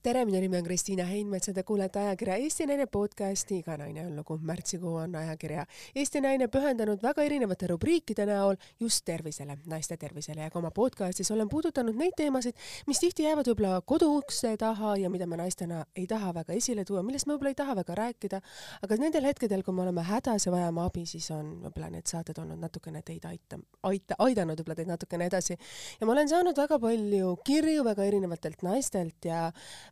tere, minu nimi on Kristiina Heinmets ja te kuulete ajakirja Eesti Naine podcasti Iga naine on lugu. märtsikuu on ajakirja Eesti Naine pühendanud väga erinevate rubriikide näol just tervisele, naiste tervisele ja ka oma podcastis olen puudutanud neid teemasid, mis tihti jäävad võib-olla koduukse taha ja mida me naistena ei taha väga esile tuua, millest me võib-olla ei taha väga rääkida, aga nendel hetkedel, kui me oleme hädas ja vajame abi, siis on võib-olla need saated olnud natukene teid aita, aita, aidanud võib-olla teid natukene edasi. ja ma olen saanud väga palju kirju väga erinevatelt naistelt ja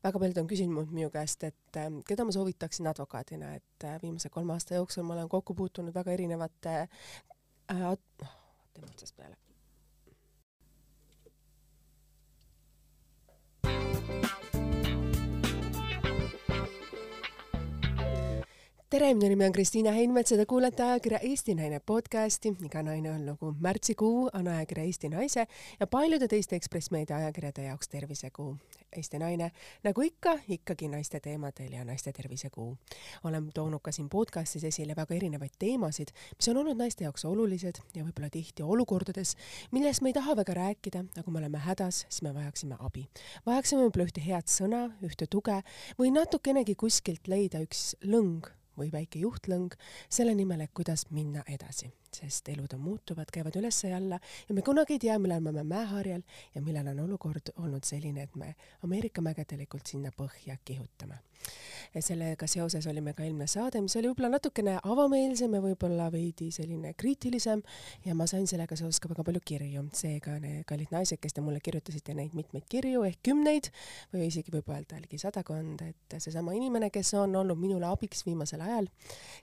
väga paljud on küsinud minu käest, et äh, keda ma soovitaksin advokaadina, et äh, viimase kolme aasta jooksul ma olen kokku puutunud väga erinevate äh,, noh, teeme otsast peale tere, minu nimi on Kristiina Heinmets ja te kuulete ajakirja Eesti Naine podcasti. iga naine on lugu. märtsikuu on ajakirja Eesti Naise ja paljude teiste Ekspress Meedia ajakirjade jaoks tervisekuu. Eesti Naine, nagu ikka, ikkagi naiste teemadel ja naiste tervisekuu. olen toonud ka siin podcastis esile väga erinevaid teemasid, mis on olnud naiste jaoks olulised ja võib-olla tihti olukordades, millest me ei taha väga rääkida, aga kui me oleme hädas, siis me vajaksime abi. vajaksime võib-olla ühte head sõna, ühte tuge või natukenegi kuskilt leida üks lõng või väike juhtlõng selle nimel, et kuidas minna edasi sest elud on muutuvad, käivad üles ja alla ja me kunagi ei tea, millal me oleme mäeharjal ja millal on olukord olnud selline, et me Ameerika mägedelikult sinna põhja kihutame. sellega seoses oli meil ka eelmine saade, mis oli võib-olla natukene avameelsem ja võib-olla veidi selline kriitilisem ja ma sain sellega seoses ka väga palju kirju, seega kallid naised, kes te mulle kirjutasite neid mitmeid kirju ehk kümneid või isegi võib öelda ligi sadakond, et seesama inimene, kes on olnud minule abiks viimasel ajal,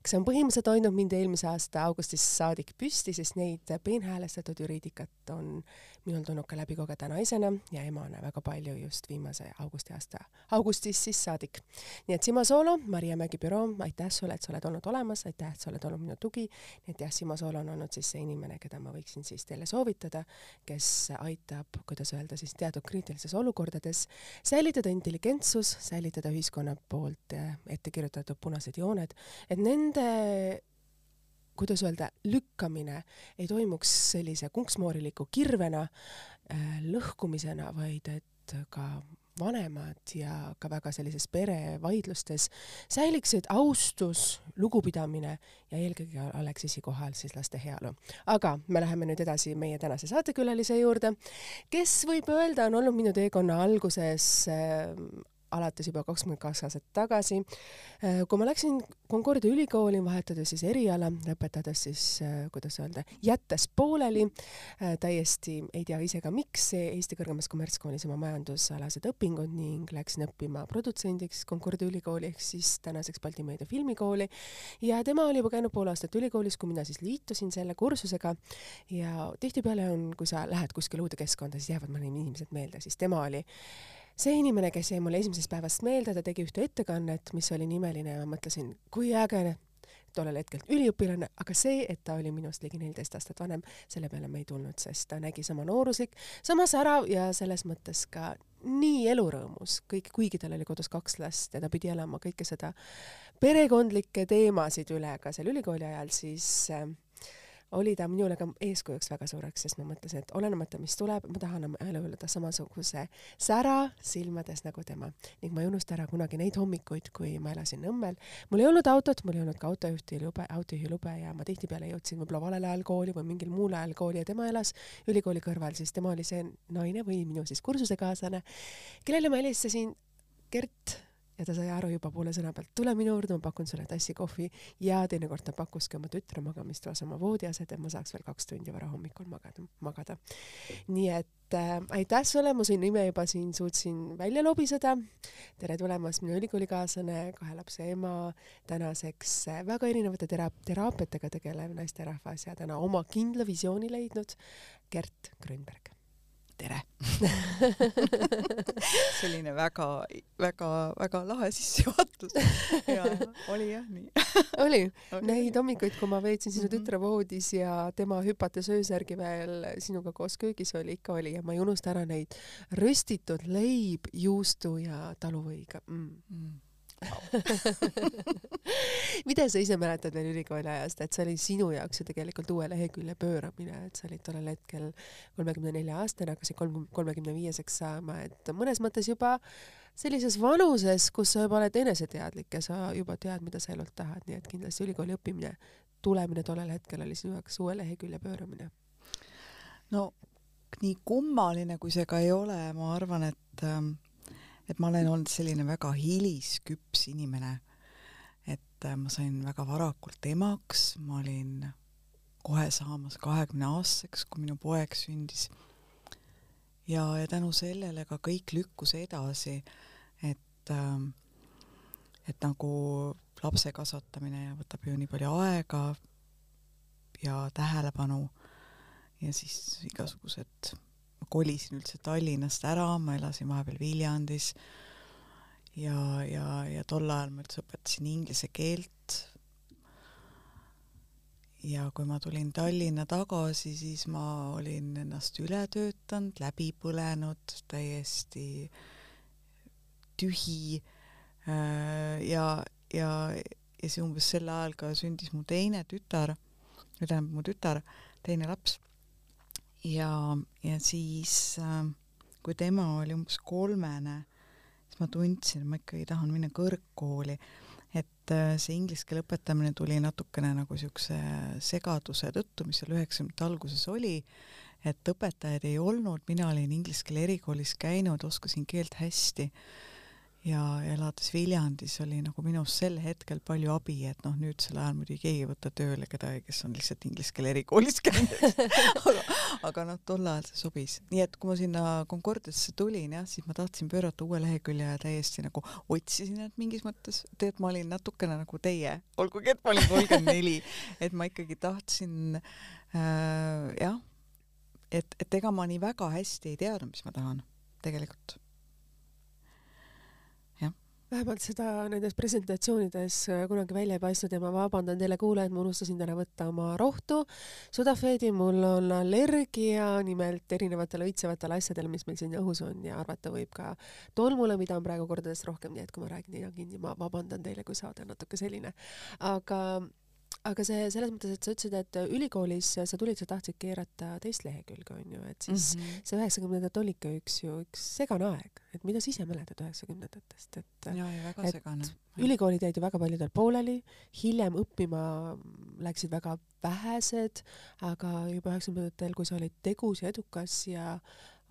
kes on põhimõtteliselt hoidnud mind eelmise aasta augustist saadik saadik püsti, sest neid peenhäälestatud juriidikat on minul tulnud ka läbi kogeda naisena ja emana väga palju just viimase augusti aasta, augustist siis saadik. nii et Simo Soolo, Maria Mägi büroo, aitäh sulle, et sa oled olnud olemas, aitäh, et sa oled olnud minu tugi. nii et jah, Simo Soolo on olnud siis see inimene, keda ma võiksin siis teile soovitada, kes aitab, kuidas öelda siis teatud kriitilistes olukordades säilitada intelligentsus, säilitada ühiskonna poolt ette kirjutatud punased jooned, et nende kuidas öelda, lükkamine ei toimuks sellise kunksmooriliku kirvena äh,, lõhkumisena, vaid et ka vanemad ja ka väga sellises perevaidlustes säiliksid austus, lugupidamine ja eelkõige oleks esikohal siis laste heaolu. aga me läheme nüüd edasi meie tänase saatekülalise juurde, kes võib öelda, on olnud minu teekonna alguses äh, alates juba kakskümmend kaks aastat tagasi. Äh, kui ma läksin Concordia ülikooli, vahetades siis eriala, lõpetades siis, äh, kuidas öelda, jättes pooleli, äh, täiesti ei tea ise ka miks, Eesti Kõrgemas Kommertskoolis oma majandusalased õpingud ning läksin õppima produtsendiks Concordia ülikooli ehk siis tänaseks Balti Meedia Filmikooli. ja tema oli juba käinud pool aastat ülikoolis, kui mina siis liitusin selle kursusega ja tihtipeale on, kui sa lähed kuskile uude keskkonda, siis jäävad mõned inimesed meelde, siis tema oli see inimene, kes jäi mulle esimesest päevast meelde, ta tegi ühte ettekannet, mis oli nimeline ja ma mõtlesin, kui äge, tollel hetkel üliõpilane, aga see, et ta oli minust ligi neliteist aastat vanem, selle peale ma ei tulnud, sest ta nägi sama nooruslik, sama särav ja selles mõttes ka nii elurõõmus, kõik, kuigi tal oli kodus kaks last ja ta pidi elama kõike seda perekondlikke teemasid üle ka seal ülikooli ajal, siis äh, oli ta minule ka eeskujuks väga suureks, sest ma mõtlesin, et olenemata, mis tuleb, ma tahan oma elada samasuguse sära silmades nagu tema. ning ma ei unusta ära kunagi neid hommikuid, kui ma elasin Nõmmel. mul ei olnud autot, mul ei olnud ka autojuhti lube, autojuhilube ja ma tihtipeale jõudsin võib-olla valel ajal kooli või mingil muul ajal kooli ja tema elas ülikooli kõrval, siis tema oli see naine või minu siis kursusekaaslane, kellele ma helistasin Gert ja ta sai aru juba poole sõna pealt, tule minu juurde, ma pakun sulle tassi kohvi ja teinekord ta pakkuski oma tütre magamistoas oma voodiaset, et ma saaks veel kaks tundi varahommikul magada, magada. nii et äh, aitäh sulle, ma su nime juba siin suutsin välja lobiseda. tere tulemast, minu ülikoolikaaslane, kahe lapse ema, tänaseks äh, väga erinevate tera-, teraapiatega tegelev naisterahvas ja täna oma kindla visiooni leidnud Gert Grünberg tere. Selline väga, väga, väga lahe sissejuhatus. ja oli jah nii. Oli, neid hommikuid, kui ma veetsin sinu mm -hmm. tütre voodis ja tema hüpates öösärgi veel sinuga koos köögis oli, ikka oli. Ja ma ei unusta ära neid röstitud leib, juustu ja taluvõiga mm.. Mm mida sa ise mäletad veel ülikooli ajast, et see oli sinu jaoks ju tegelikult uue lehekülje pööramine, et sa olid tollel hetkel kolmekümne nelja aastane, hakkasid kolm, kolmekümne viieseks saama, et mõnes mõttes juba sellises vanuses, kus sa juba oled eneseteadlik ja sa juba tead, mida sa elult tahad, nii et kindlasti ülikooli õppimine, tulemine tollel hetkel oli sinu jaoks uue lehekülje pööramine. no nii kummaline, kui see ka ei ole, ma arvan, et ähm, et ma olen olnud selline väga hilisküps inimene et äh, ma sain väga varakult emaks, ma olin kohe saamas kahekümne aastaseks, kui minu poeg sündis. ja, ja tänu sellele ka kõik lükkus edasi, et äh, et nagu lapse kasvatamine võtab ju nii palju aega ja tähelepanu ja siis igasugused, ma kolisin üldse Tallinnast ära, ma elasin vahepeal Viljandis ja, ja, ja tol ajal ma üldse õpetasin inglise keelt. ja kui ma tulin Tallinna tagasi, siis ma olin ennast üle töötanud, läbi põlenud, täiesti tühi äh, ja, ja, ja siis umbes sel ajal ka sündis mu teine tütar, tähendab mu tütar, teine laps. Ja, ja siis äh, kui tema oli umbes kolmene siis ma tundsin, et ma ikkagi tahan minna kõrgkooli. et äh, see inglise keele õpetamine tuli natukene nagu niisuguse segaduse tõttu, mis seal üheksakümnendate alguses oli, et õpetajaid ei olnud, mina olin inglise keele erikoolis käinud, oskasin keelt hästi ja elades Viljandis oli nagu minust sel hetkel palju abi, et noh, nüüdsel ajal muidugi ei võta tööle kedagi, kes on lihtsalt inglise keele erikoolis käinud aga, aga noh, tol ajal see sobis. nii et kui ma sinna Concordiasse tulin jah, siis ma tahtsin pöörata uue lehekülje ja täiesti nagu otsisin ennast mingis mõttes, tead, ma olin natukene nagu teie, olgugi et ma olin kolmkümmend neli, et ma ikkagi tahtsin äh, jah, et, et ega ma nii väga hästi ei teadnud, mis ma tahan tegelikult vähemalt seda nendes presentatsioonides äh, kunagi välja ei paistnud ja ma vabandan teile kuulajad, ma unustasin täna võtta oma rohtu. Sudafeedi, mul on allergia nimelt erinevatele õitsevatele asjadele, mis meil siin õhus on ja arvata võib ka tolmule, mida on praegu kordades rohkem, nii et kui ma räägin nina kinni, ma vabandan teile, kui saade on natuke selline. aga aga see selles mõttes, et sa ütlesid, et ülikoolis sa tulid, sa tahtsid keerata teist lehekülge, onju, et siis mm -hmm. see üheksakümnendad olidki üks ju üks segane aeg, et mida sa ise mäletad üheksakümnendatest, et ja, ja väga et segane. ülikoolid jäid ju väga paljudel pooleli, hiljem õppima läksid väga vähesed, aga juba üheksakümnendatel, kui sa olid tegus ja edukas ja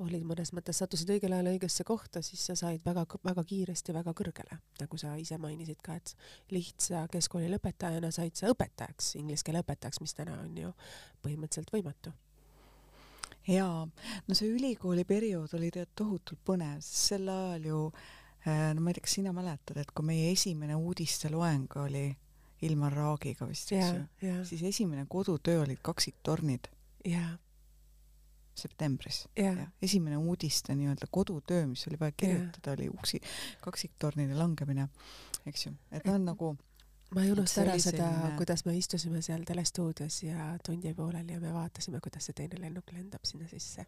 olid mõnes mõttes, sattusid õigel ajal õigesse kohta, siis sa said väga-väga kiiresti väga kõrgele, nagu sa ise mainisid ka, et lihtsa keskkooli lõpetajana said sa õpetajaks, inglise keele õpetajaks, mis täna on ju põhimõtteliselt võimatu. Jaa, no see ülikooli periood oli tead tohutult põnev, sest sel ajal ju äh, no ma ei tea, kas sina mäletad, et kui meie esimene uudisteloeng oli Ilmar Raagiga vist, eks ju, siis esimene kodutöö olid kaksiktornid. jaa septembris yeah.. esimene uudiste nii-öelda kodutöö, mis oli vaja kirjutada yeah., oli uksi kaksiktornide langemine, eks ju, et ta on nagu ma ei unusta ära seda selline..., kuidas me istusime seal telestuudios ja tund jäi pooleli ja me vaatasime, kuidas see teine lennuk lendab sinna sisse.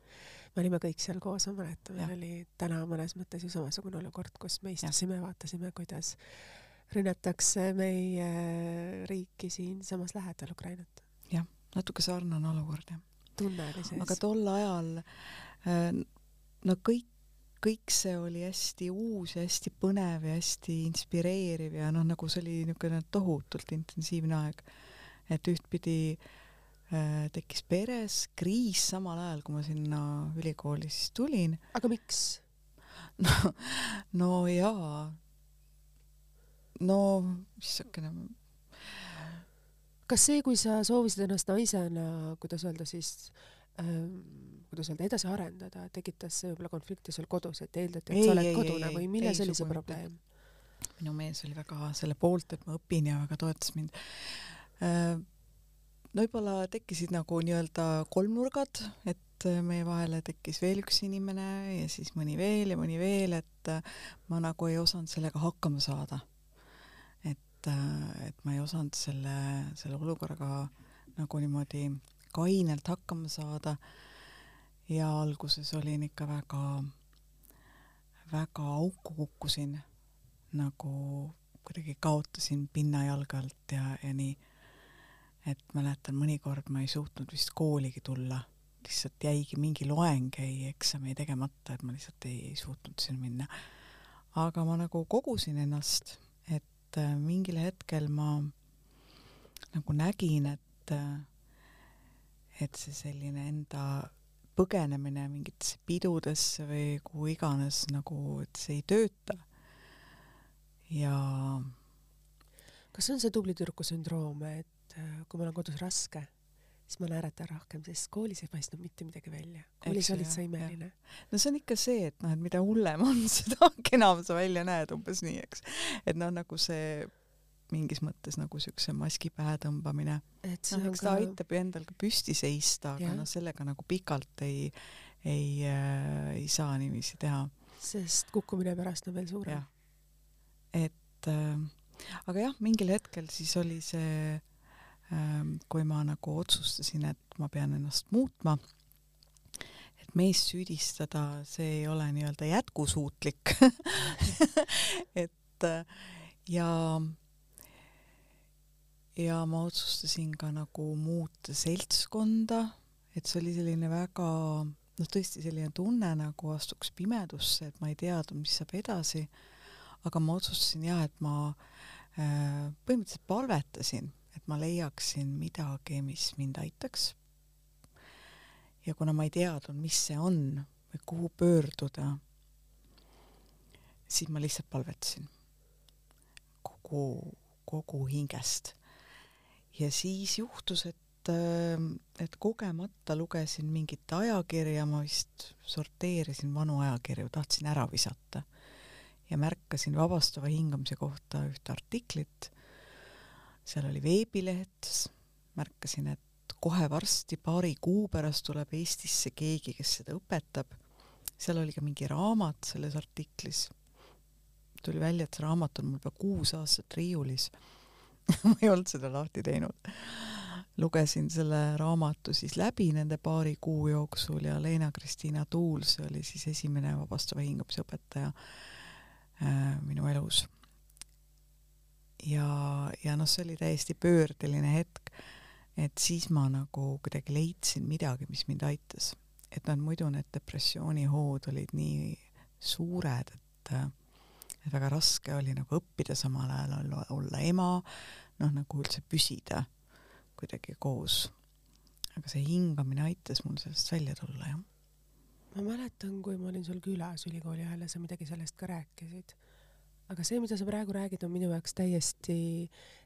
me olime kõik seal koos, ma mäletan, meil oli täna mõnes mõttes ju samasugune olukord, kus me istusime ja vaatasime, kuidas rünnatakse meie riiki siinsamas lähedal, Ukrainat. jah, natuke sarnane olukord, jah tunne oli sees. aga tol ajal äh, no kõik, kõik see oli hästi uus ja hästi põnev ja hästi inspireeriv ja noh, nagu see oli niisugune tohutult intensiivne aeg. et ühtpidi äh, tekkis peres kriis samal ajal, kui ma sinna ülikooli siis tulin. aga miks? no, no jaa. no missugune kas see, kui sa soovisid ennast naisena, kuidas öelda siis ähm, kuidas öelda, edasi arendada, tekitas see võib-olla konflikti sul kodus, et eeldati, et ei, sa oled ei, kodune ei, või milles oli see probleem? minu mees oli väga selle poolt, et ma õpin ja väga toetas mind äh,. no võib-olla tekkisid nagu nii-öelda kolmnurgad, et meie vahele tekkis veel üks inimene ja siis mõni veel ja mõni veel, et ma nagu ei osanud sellega hakkama saada et, et ma ei osanud selle, selle olukorraga nagu niimoodi kainelt hakkama saada. ja alguses olin ikka väga, väga auku kukkusin nagu kuidagi kaotasin pinna jalge alt ja, ja nii. et mäletan, mõnikord ma ei suutnud vist kooligi tulla, lihtsalt jäigi mingi loeng, jäi eksam jäi tegemata, et ma lihtsalt ei, ei suutnud sinna minna. aga ma nagu kogusin ennast, et äh, mingil hetkel ma nagu nägin, et äh, et see selline enda põgenemine mingitesse pidudesse või kuhu iganes nagu, et see ei tööta. ja kas see on see tubli tüdruku sündroom, et äh, kui mul on kodus raske, siis ma naeratan rohkem, sest koolis ei paistnud mitte midagi välja. koolis olid sa imeline. no see on ikka see, et noh, et mida hullem on, seda kenam sa välja näed, umbes nii, eks. et noh, nagu see mingis mõttes nagu siukse maski pähe tõmbamine. noh, eks ta ka... aitab ju endal ka püsti seista, aga noh, sellega nagu pikalt ei, ei äh,, ei saa niiviisi teha. sest kukkumine pärast on veel suurem. et äh, aga jah, mingil hetkel siis oli see kui ma nagu otsustasin, et ma pean ennast muutma et meest süüdistada, see ei ole nii-öelda jätkusuutlik et äh, ja ja ma otsustasin ka nagu muuta seltskonda, et see oli selline väga noh, tõesti selline tunne nagu astuks pimedusse, et ma ei teadnud, mis saab edasi. aga ma otsustasin jah, et ma äh, põhimõtteliselt palvetasin, et ma leiaksin midagi, mis mind aitaks. ja kuna ma ei teadnud, mis see on või kuhu pöörduda, siis ma lihtsalt palvetasin kogu, kogu hingest ja siis juhtus, et et kogemata lugesin mingit ajakirja, ma vist sorteerisin vanu ajakirju, tahtsin ära visata. ja märkasin vabastava hingamise kohta ühte artiklit, seal oli veebileht, märkasin, et kohe varsti, paari kuu pärast tuleb Eestisse keegi, kes seda õpetab. seal oli ka mingi raamat selles artiklis. tuli välja, et see raamat on mul juba kuus aastat riiulis ma ei olnud seda lahti teinud. lugesin selle raamatu siis läbi nende paari kuu jooksul ja Leena-Kristiina Tuuls oli siis esimene vabastava hingamise õpetaja äh, minu elus. Ja, ja noh, see oli täiesti pöördeline hetk, et siis ma nagu kuidagi leidsin midagi, mis mind aitas. et noh, muidu need depressioonihood olid nii suured, et et väga raske oli nagu õppida samal ajal olla, olla ema, noh nagu üldse püsida kuidagi koos. aga see hingamine aitas mul sellest välja tulla, jah. ma mäletan, kui ma olin sul külas ülikooli ajal ja sa midagi sellest ka rääkisid. Aga see, mida sa praegu räägid, on minu jaoks täiesti,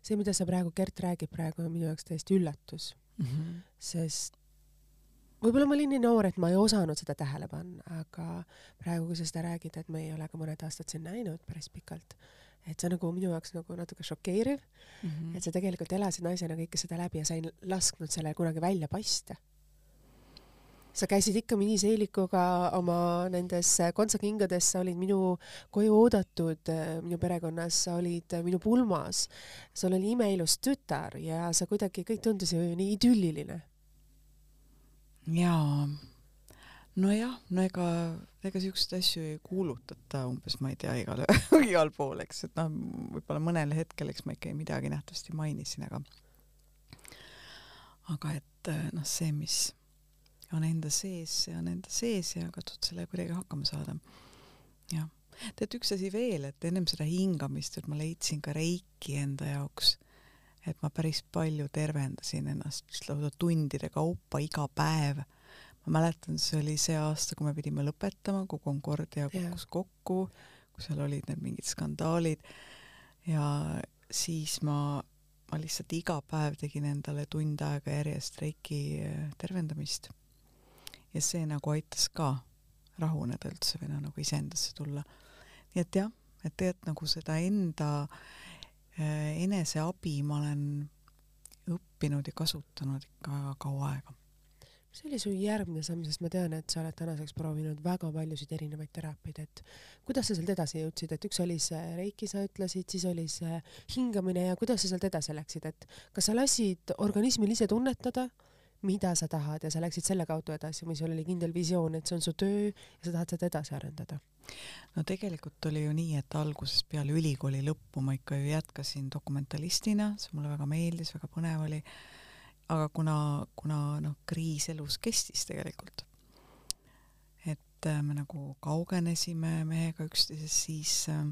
see, mida sa praegu, Gert räägib praegu, on minu jaoks täiesti üllatus mm. -hmm. sest võib-olla ma olin nii noor, et ma ei osanud seda tähele panna, aga praegu, kui sa seda räägid, et me ei ole ka mõned aastad sind näinud päris pikalt, et see on nagu minu jaoks nagu natuke šokeeriv mm, -hmm. et sa tegelikult elasid naisena kõike seda läbi ja sa ei lasknud selle kunagi välja paista. Sa käisid ikka miniseelikuga oma nendes kontsakingades, sa olid minu koju oodatud, minu perekonnas, sa olid minu pulmas, sul oli imeilus tütar ja sa kuidagi, kõik tundus ju nii idülliline. Jaa, nojah, no ega, ega siukseid asju ei kuulutata umbes, ma ei tea, igal, igal pool, eks, et noh, võib-olla mõnel hetkel, eks ma ikka midagi nähtavasti mainisin, aga aga et noh, see, mis on enda sees, see on enda sees ja katsud sellega kuidagi hakkama saada. jah. tead, üks asi veel, et ennem seda hingamist, et ma leidsin ka reiki enda jaoks et ma päris palju tervendasin ennast lausa tundide kaupa iga päev. ma mäletan, see oli see aasta, kui me pidime lõpetama, kui Concordia kukkus yeah. kokku, kui seal olid need mingid skandaalid ja siis ma, ma lihtsalt iga päev tegin endale tund aega järjest reiki tervendamist. Ja see nagu aitas ka rahuneda üldse või noh, nagu iseendasse tulla. nii et jah, et tegelikult nagu seda enda äh, eneseabi ma olen õppinud ja kasutanud ikka väga kaua aega. mis oli su järgmine samm, sest ma tean, et sa oled tänaseks proovinud väga paljusid erinevaid teraapiaid, et kuidas sa sealt edasi jõudsid, et üks oli see reiki, sa ütlesid, siis oli see hingamine ja kuidas sa sealt edasi läksid, et kas sa lasid organismil ise tunnetada, mida sa tahad ja sa läksid selle kaudu edasi või sul oli kindel visioon, et see on su töö ja sa tahad seda edasi arendada? no tegelikult oli ju nii, et algusest peale ülikooli lõppu ma ikka ju jätkasin dokumentalistina, see mulle väga meeldis, väga põnev oli. aga kuna, kuna noh, kriis elus kestis tegelikult, et äh, me nagu kaugenesime mehega üksteisest, siis äh,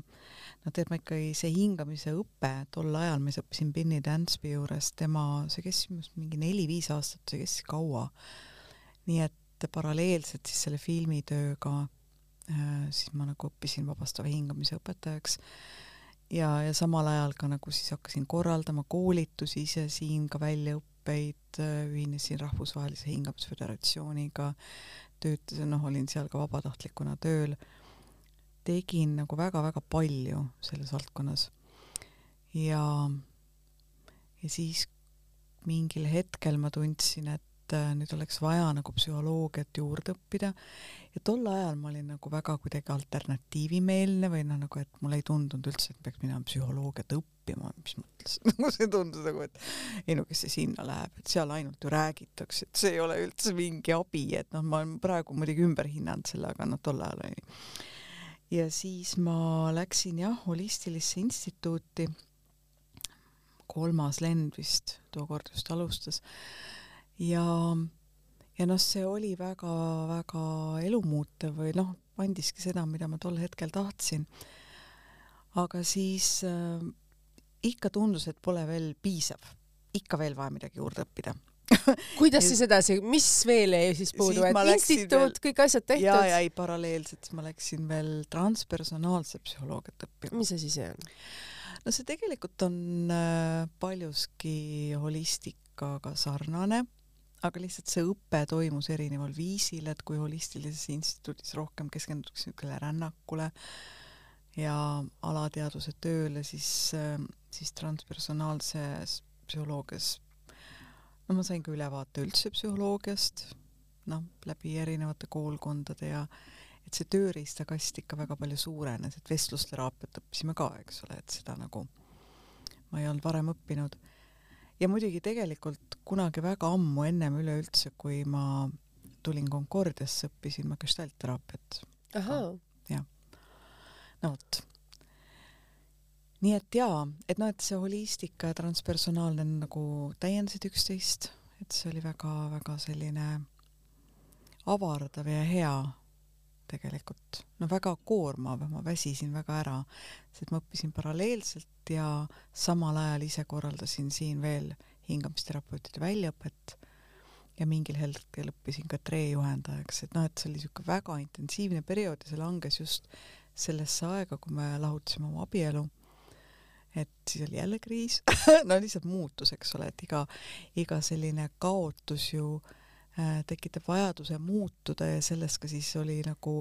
no tead, ma ikkagi see hingamise õpe tol ajal, ma õppisin Benny Dansby juures, tema, see kestis minu arust mingi neli-viis aastat, see kestis kaua. nii et paralleelselt siis selle filmitööga Äh, siis ma nagu õppisin vabastava hingamise õpetajaks ja, ja samal ajal ka nagu siis hakkasin korraldama koolitusi ise siin, ka väljaõppeid, äh, ühinesin Rahvusvahelise Hingamisföderatsiooniga, töötasin, noh, olin seal ka vabatahtlikuna tööl, tegin nagu väga-väga palju selles valdkonnas. ja, ja siis mingil hetkel ma tundsin, et äh, nüüd oleks vaja nagu psühholoogiat juurde õppida ja tol ajal ma olin nagu väga kuidagi alternatiivimeelne või noh, nagu et mulle ei tundunud üldse, et peaks minema psühholoogiat õppima, mis mõttes nagu see tundus nagu, et ei no kes see sinna läheb, et seal ainult ju räägitakse, et see ei ole üldse mingi abi, et noh, ma olen praegu muidugi ümber hinnanud selle, aga noh, tol ajal oli ja siis ma läksin jah, holistilisse instituuti, kolmas lend vist tookord just alustas. Ja, ja noh, see oli väga-väga elumuutev või noh, andiski seda, mida ma tol hetkel tahtsin. aga siis äh, ikka tundus, et pole veel piisav, ikka veel vaja midagi juurde õppida kuidas siis edasi, mis veel jäi siis puudu, et instituut veel..., kõik asjad tehtud? ja, ja ei paralleelselt, siis ma läksin veel transpersonaalset psühholoogiat õppima. mis asi see on? no see tegelikult on äh, paljuski holistikaga sarnane aga lihtsalt see õpe toimus erineval viisil, et kui holistilises instituudis rohkem keskendutakse niisugusele rännakule ja alateadvuse tööle, siis, siis transpersonaalses psühholoogias no ma sain ka ülevaate üldse psühholoogiast, noh, läbi erinevate koolkondade ja et see tööriistakast ikka väga palju suurenes, et vestlusteraapiat õppisime ka, eks ole, et seda nagu ma ei olnud varem õppinud ja muidugi tegelikult kunagi väga ammu ennem üleüldse, kui ma tulin Concordiasse, õppisin ma gestaltteraapiat. jah. no vot. nii et jaa, et noh, et see holistika ja transpersonaalne nagu täiendasid üksteist, et see oli väga-väga selline avardav ja hea tegelikult. no väga koormav, ma väsisin väga ära, sest ma õppisin paralleelselt ja samal ajal ise korraldasin siin veel hingamisterapeutide väljaõpet ja mingil hetkel õppisin ka treejuhendajaks, et noh, et see oli niisugune väga intensiivne periood ja see langes just sellesse aega, kui me lahutasime oma abielu. et siis oli jälle kriis no lihtsalt muutus, eks ole, et iga, iga selline kaotus ju äh, tekitab vajaduse muutuda ja sellest ka siis oli nagu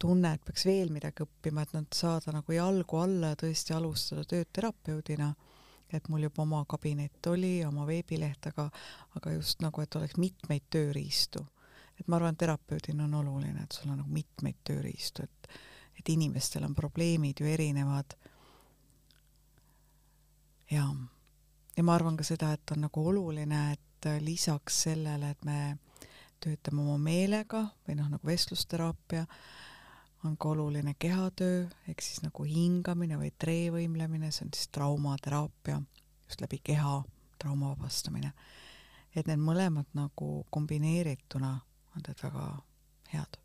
tunne, et peaks veel midagi õppima, et nad saada nagu jalgu alla ja tõesti alustada tööd terapeudina. et mul juba oma kabinet oli, oma veebileht, aga, aga just nagu, et oleks mitmeid tööriistu. et ma arvan, terapeudina on oluline, et sul on nagu mitmeid tööriistu, et, et inimestel on probleemid ju erinevad. ja, ja ma arvan ka seda, et on nagu oluline, et lisaks sellele, et me töötame oma meelega või noh, nagu vestlusteraapia, on ka oluline kehatöö, ehk siis nagu hingamine või treevõimlemine, see on siis traumateraapia, just läbi keha trauma vabastamine. et need mõlemad nagu kombineerituna on tead väga head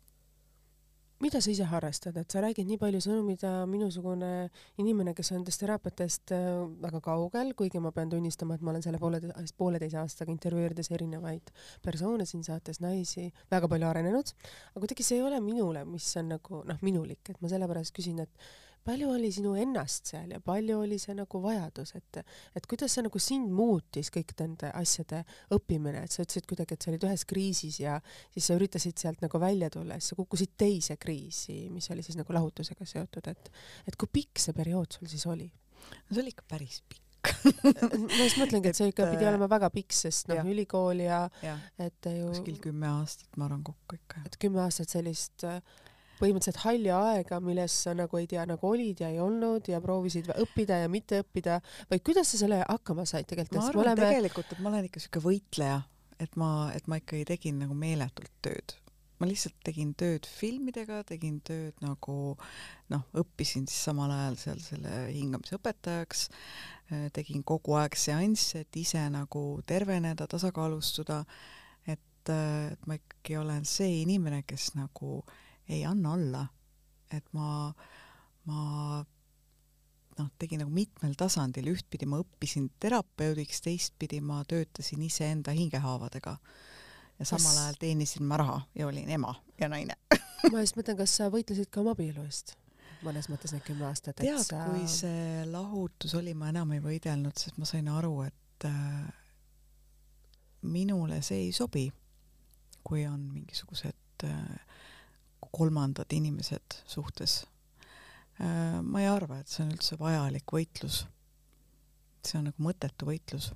mida sa ise harrastad, et sa räägid nii palju sõnu, mida minusugune inimene, kes on nendest teraapiatest äh, väga kaugel, kuigi ma pean tunnistama, et ma olen selle pooleteise, pooleteise aastaga intervjueerides erinevaid persoone siin saates, naisi, väga palju arenenud, aga kuidagi see ei ole minule, mis on nagu noh, minulik, et ma sellepärast küsin, et palju oli sinu ennast seal ja palju oli see nagu vajadus, et, et kuidas see nagu sind muutis, kõik nende asjade õppimine, et sa ütlesid kuidagi, et sa olid ühes kriisis ja siis sa üritasid sealt nagu välja tulla, siis sa kukkusid teise kriisi, mis oli siis nagu lahutusega seotud, et, et kui pikk see periood sul siis oli? no see oli ikka päris pikk ma just mõtlengi, et see ikka pidi olema väga pikk, sest noh, ülikool ja, ja et ju kuskil kümme aastat, ma arvan kokku ikka. et kümme aastat sellist äh, põhimõtteliselt halli aega, milles sa nagu ei tea, nagu olid ja ei olnud ja proovisid õppida ja mitte õppida. Või kuidas sa selle hakkama said tegelikult? ma arvan oleme... tegelikult, et ma olen ikka siuke võitleja, et ma, et ma ikkagi tegin nagu meeletult tööd. Ma lihtsalt tegin tööd filmidega, tegin tööd nagu noh, õppisin siis samal ajal seal selle hingamise õpetajaks, äh, tegin kogu aeg seansse, et ise nagu terveneda, tasakaalustuda, et, äh, et ma ikkagi olen see inimene, kes nagu ei anna alla, et ma, ma noh, tegin nagu mitmel tasandil, ühtpidi ma õppisin terapeudiks, teistpidi ma töötasin iseenda hingehaavadega. Ja samal kas... ajal teenisin ma raha ja olin ema ja naine. Ma just mõtlen, kas sa võitlesid ka oma abielu eest? mõnes mõttes need kümme aastat, tead sa... kui see lahutus oli, ma enam ei võidelnud, sest ma sain aru, et äh, minule see ei sobi, kui on mingisugused äh, kolmandad inimesed suhtes äh,. ma ei arva, et see on üldse vajalik võitlus. see on nagu mõttetu võitlus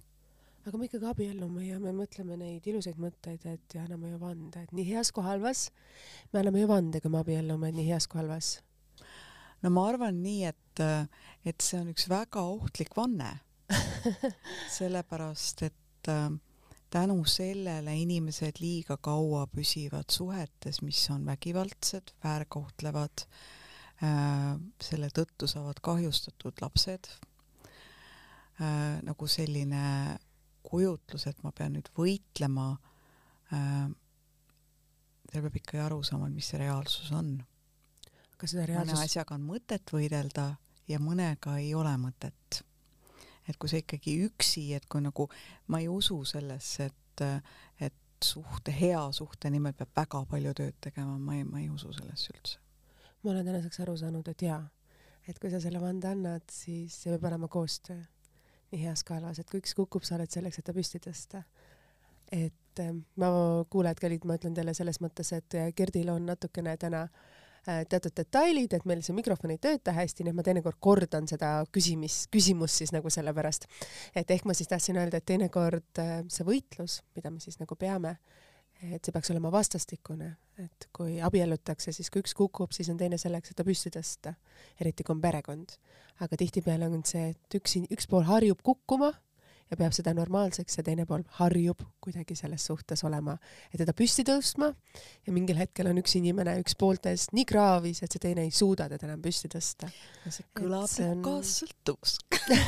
aga me ikkagi abiellume ja me mõtleme neid ilusaid mõtteid, et ja anname ju vande, et nii heas kui halvas, me anname ju vande, kui me abiellume, et nii heas kui halvas. no ma arvan nii, et, et see on üks väga ohtlik vanne sellepärast, et äh, tänu sellele inimesed liiga kaua püsivad suhetes, mis on vägivaldsed, väärkohtlevad äh,, selle tõttu saavad kahjustatud lapsed äh,, nagu selline kujutlus, et ma pean nüüd võitlema äh,, seal peab ikka aru saama, mis see reaalsus on. kas seda reaalsus mõne asjaga on mõtet võidelda ja mõnega ei ole mõtet. Et kui sa ikkagi üksi, et kui nagu ma ei usu sellesse, et, et suhte, hea suhte nimel peab väga palju tööd tegema, ma ei, ma ei usu sellesse üldse. ma olen tänaseks aru saanud, et jaa, et kui sa selle vande annad, siis see peab olema koostöö nii heas halvas, et kui üks kukub, sa oled selleks, et ta püsti tõsta. et ähm, ma, kuulajad kallid, ma ütlen teile selles mõttes, et äh, Gerdil on natukene täna äh, teatud detailid, et meil see mikrofon ei tööta hästi, nii et ma teinekord kordan seda küsimis, küsimust siis nagu sellepärast. et ehk ma siis tahtsin öelda, et teinekord äh, see võitlus, mida me siis nagu peame, et see peaks olema vastastikune, et kui abiellutakse, siis kui üks kukub, siis on teine selleks, et ta püsti tõsta, eriti kui on perekond. aga tihtipeale on see, et üks, üks pool harjub kukkuma ja peab seda normaalseks ja teine pool harjub kuidagi selles suhtes olema, et teda püsti tõstma ja mingil hetkel on üks inimene, üks pooltest nii kraavis, et see teine ei suuda teda enam püsti tõsta. see kõlab on... kaassõltuvus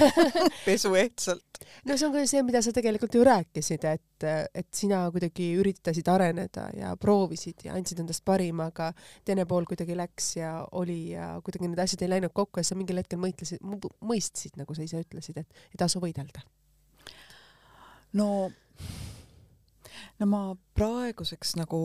pesuehtsalt. no see on ka see, mida sa tegelikult ju rääkisid, et, et sina kuidagi üritasid areneda ja proovisid ja andsid endast parima, aga teine pool kuidagi läks ja oli ja kuidagi need asjad ei läinud kokku ja sa mingil hetkel mõtlesid, mõistsid, nagu sa ise ütlesid, et ei tasu võidelda no, no ma praeguseks nagu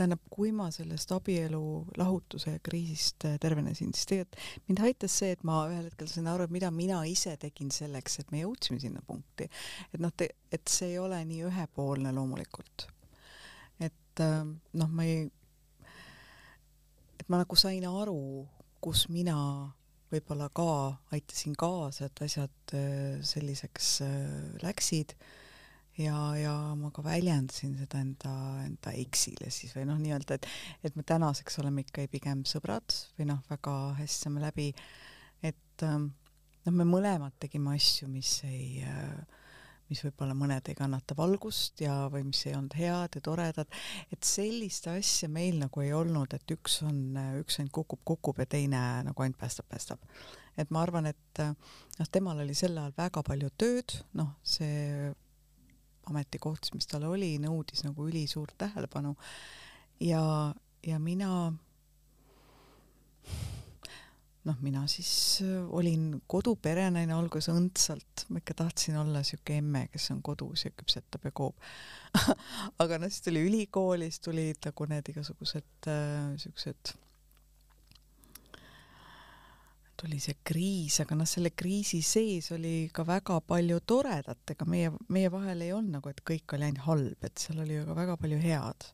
tähendab, kui ma sellest abielu lahutuse kriisist äh, tervenesin, siis tegelikult mind aitas see, et ma ühel hetkel sain aru, et mida mina ise tegin selleks, et me jõudsime sinna punkti. et noh, et see ei ole nii ühepoolne loomulikult. et äh, noh, ma ei, et ma nagu sain aru, kus mina võib-olla ka aitasin kaasa, et asjad äh, selliseks läksid ja, ja ma ka väljendasin seda enda, enda eksile siis või noh, nii-öelda, et, et me tänaseks oleme ikka pigem sõbrad või noh, väga hästi saame läbi, et ähm, noh, me mõlemad tegime asju, mis ei äh, mis võib-olla mõned ei kannata valgust ja, või mis ei olnud head ja toredad, et sellist asja meil nagu ei olnud, et üks on, üks ainult kukub, kukub ja teine nagu ainult päästab, päästab. et ma arvan, et äh, noh, temal oli sel ajal väga palju tööd, noh, see ametikoht, mis tal oli, nõudis nagu ülisuurt tähelepanu. Ja, ja mina noh, mina siis äh, olin koduperenaine alguses õndsalt, ma ikka tahtsin olla siuke emme, kes on kodus ja küpsetab ja koob. Aga noh, siis tuli ülikool, siis tulid nagu need igasugused äh, siuksed tuli see kriis, aga noh, selle kriisi sees oli ka väga palju toredat, ega meie, meie vahel ei olnud nagu, et kõik oli ainult halb, et seal oli ju ka väga palju head.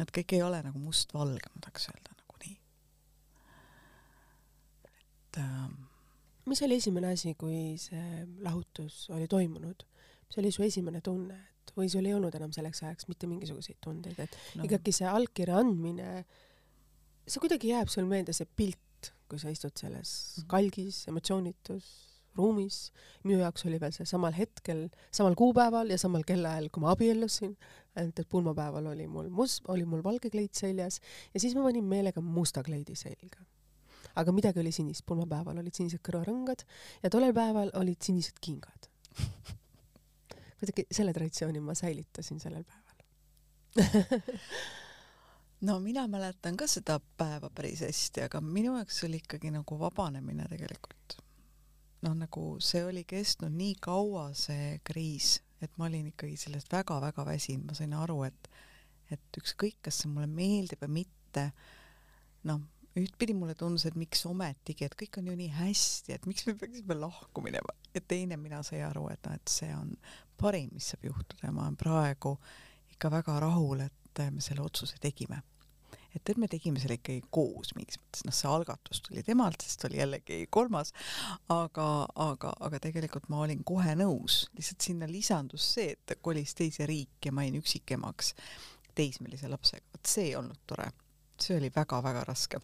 Nad kõik ei ole nagu mustvalge, ma tahaks öelda nagu nii. et ähm, mis oli esimene asi, kui see lahutus oli toimunud? mis oli su esimene tunne, et või sul ei olnud enam selleks ajaks mitte mingisuguseid tundeid, et no. ikkagi see allkirja andmine, see kuidagi jääb sul meelde, see pilt, kui sa istud selles mhm. kalgis, emotsioonitus ruumis. minu jaoks oli veel see samal hetkel, samal kuupäeval ja samal kellaajal, kui ma abiellusin, ainult et pulmapäeval oli mul must, oli mul valge kleit seljas ja siis ma panin meelega musta kleidi selga. aga midagi oli sinist, pulmapäeval olid sinised kõrvarõngad ja tollel päeval olid sinised kingad kuidagi selle traditsiooni ma säilitasin sellel päeval no mina mäletan ka seda päeva päris hästi, aga minu jaoks oli ikkagi nagu vabanemine tegelikult. noh, nagu see oli kestnud nii kaua, see kriis, et ma olin ikkagi sellest väga-väga väsinud, ma sain aru, et et ükskõik, kas see mulle meeldib või mitte, noh, ühtpidi mulle tundus, et miks ometigi, et kõik on ju nii hästi, et miks me peaksime lahku minema. ja teine, mina sai aru, et noh, et see on parim, mis saab juhtuda ja ma olen praegu ikka väga rahul, et me selle otsuse tegime. et, et me tegime selle ikkagi koos mingis mõttes, noh, see algatus tuli temalt, sest oli jällegi kolmas, aga, aga, aga tegelikult ma olin kohe nõus, lihtsalt sinna lisandus see, et ta kolis teise riiki ja ma jäin üksikemaks teismelise lapsega, vot see ei olnud tore. see oli väga-väga raske